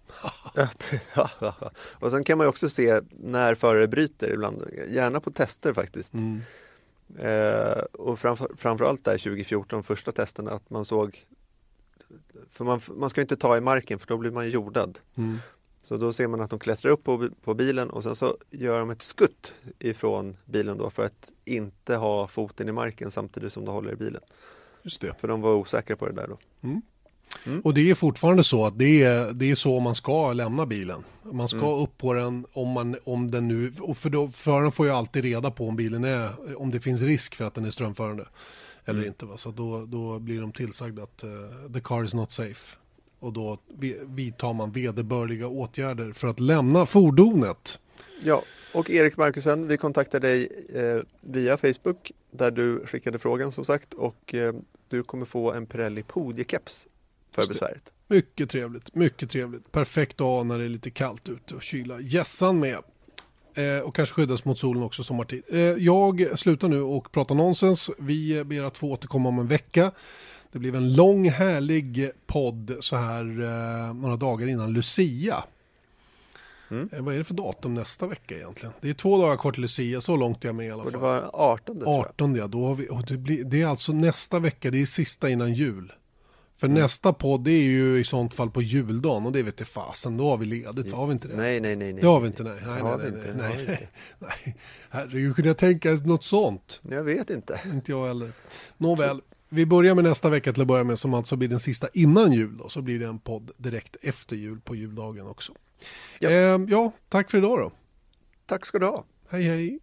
och sen kan man ju också se när förare bryter ibland, gärna på tester faktiskt. Mm. Eh, och framför, framförallt där 2014, första testerna, att man såg för man, man ska inte ta i marken för då blir man jordad. Mm. Så då ser man att de klättrar upp på, på bilen och sen så gör de ett skutt ifrån bilen då för att inte ha foten i marken samtidigt som de håller i bilen. Just det. För de var osäkra på det där då. Mm. Mm. Och det är fortfarande så att det är, det är så man ska lämna bilen. Man ska mm. upp på den om, man, om den nu, och för då, föraren får ju alltid reda på om bilen är, om det finns risk för att den är strömförande eller mm. inte. Va? Så då, då blir de tillsagda att uh, the car is not safe och då vidtar man vederbörliga åtgärder för att lämna fordonet. Ja, och Erik Markusen, vi kontaktade dig eh, via Facebook där du skickade frågan som sagt och eh, du kommer få en Pirelli podiekeps för besväret. Mycket trevligt, mycket trevligt. Perfekt dag när det är lite kallt ute och kyla gässan med. Eh, och kanske skyddas mot solen också sommartid. Eh, jag slutar nu och pratar nonsens. Vi ber att få återkomma om en vecka. Det blev en lång härlig podd så här eh, några dagar innan Lucia. Mm. Eh, vad är det för datum nästa vecka egentligen? Det är två dagar kvar till Lucia, så långt är jag med i alla fall. Och det var 18 18 ja, då har vi, det, blir, det är alltså nästa vecka, det är sista innan jul. För mm. nästa podd är ju i sånt fall på juldagen och det vet jag fasen, då har vi ledigt, har vi inte det? Nej, nej, nej. nej. Det har vi inte, nej. Nej, nej, nej, nej, nej, nej. nej. Herregud, kunde jag tänka något sånt? Jag vet inte. Inte jag heller. Nåväl, vi börjar med nästa vecka till att börja med som alltså blir den sista innan jul då, så blir det en podd direkt efter jul på juldagen också. Ja, eh, ja tack för idag då. Tack ska du ha. Hej hej.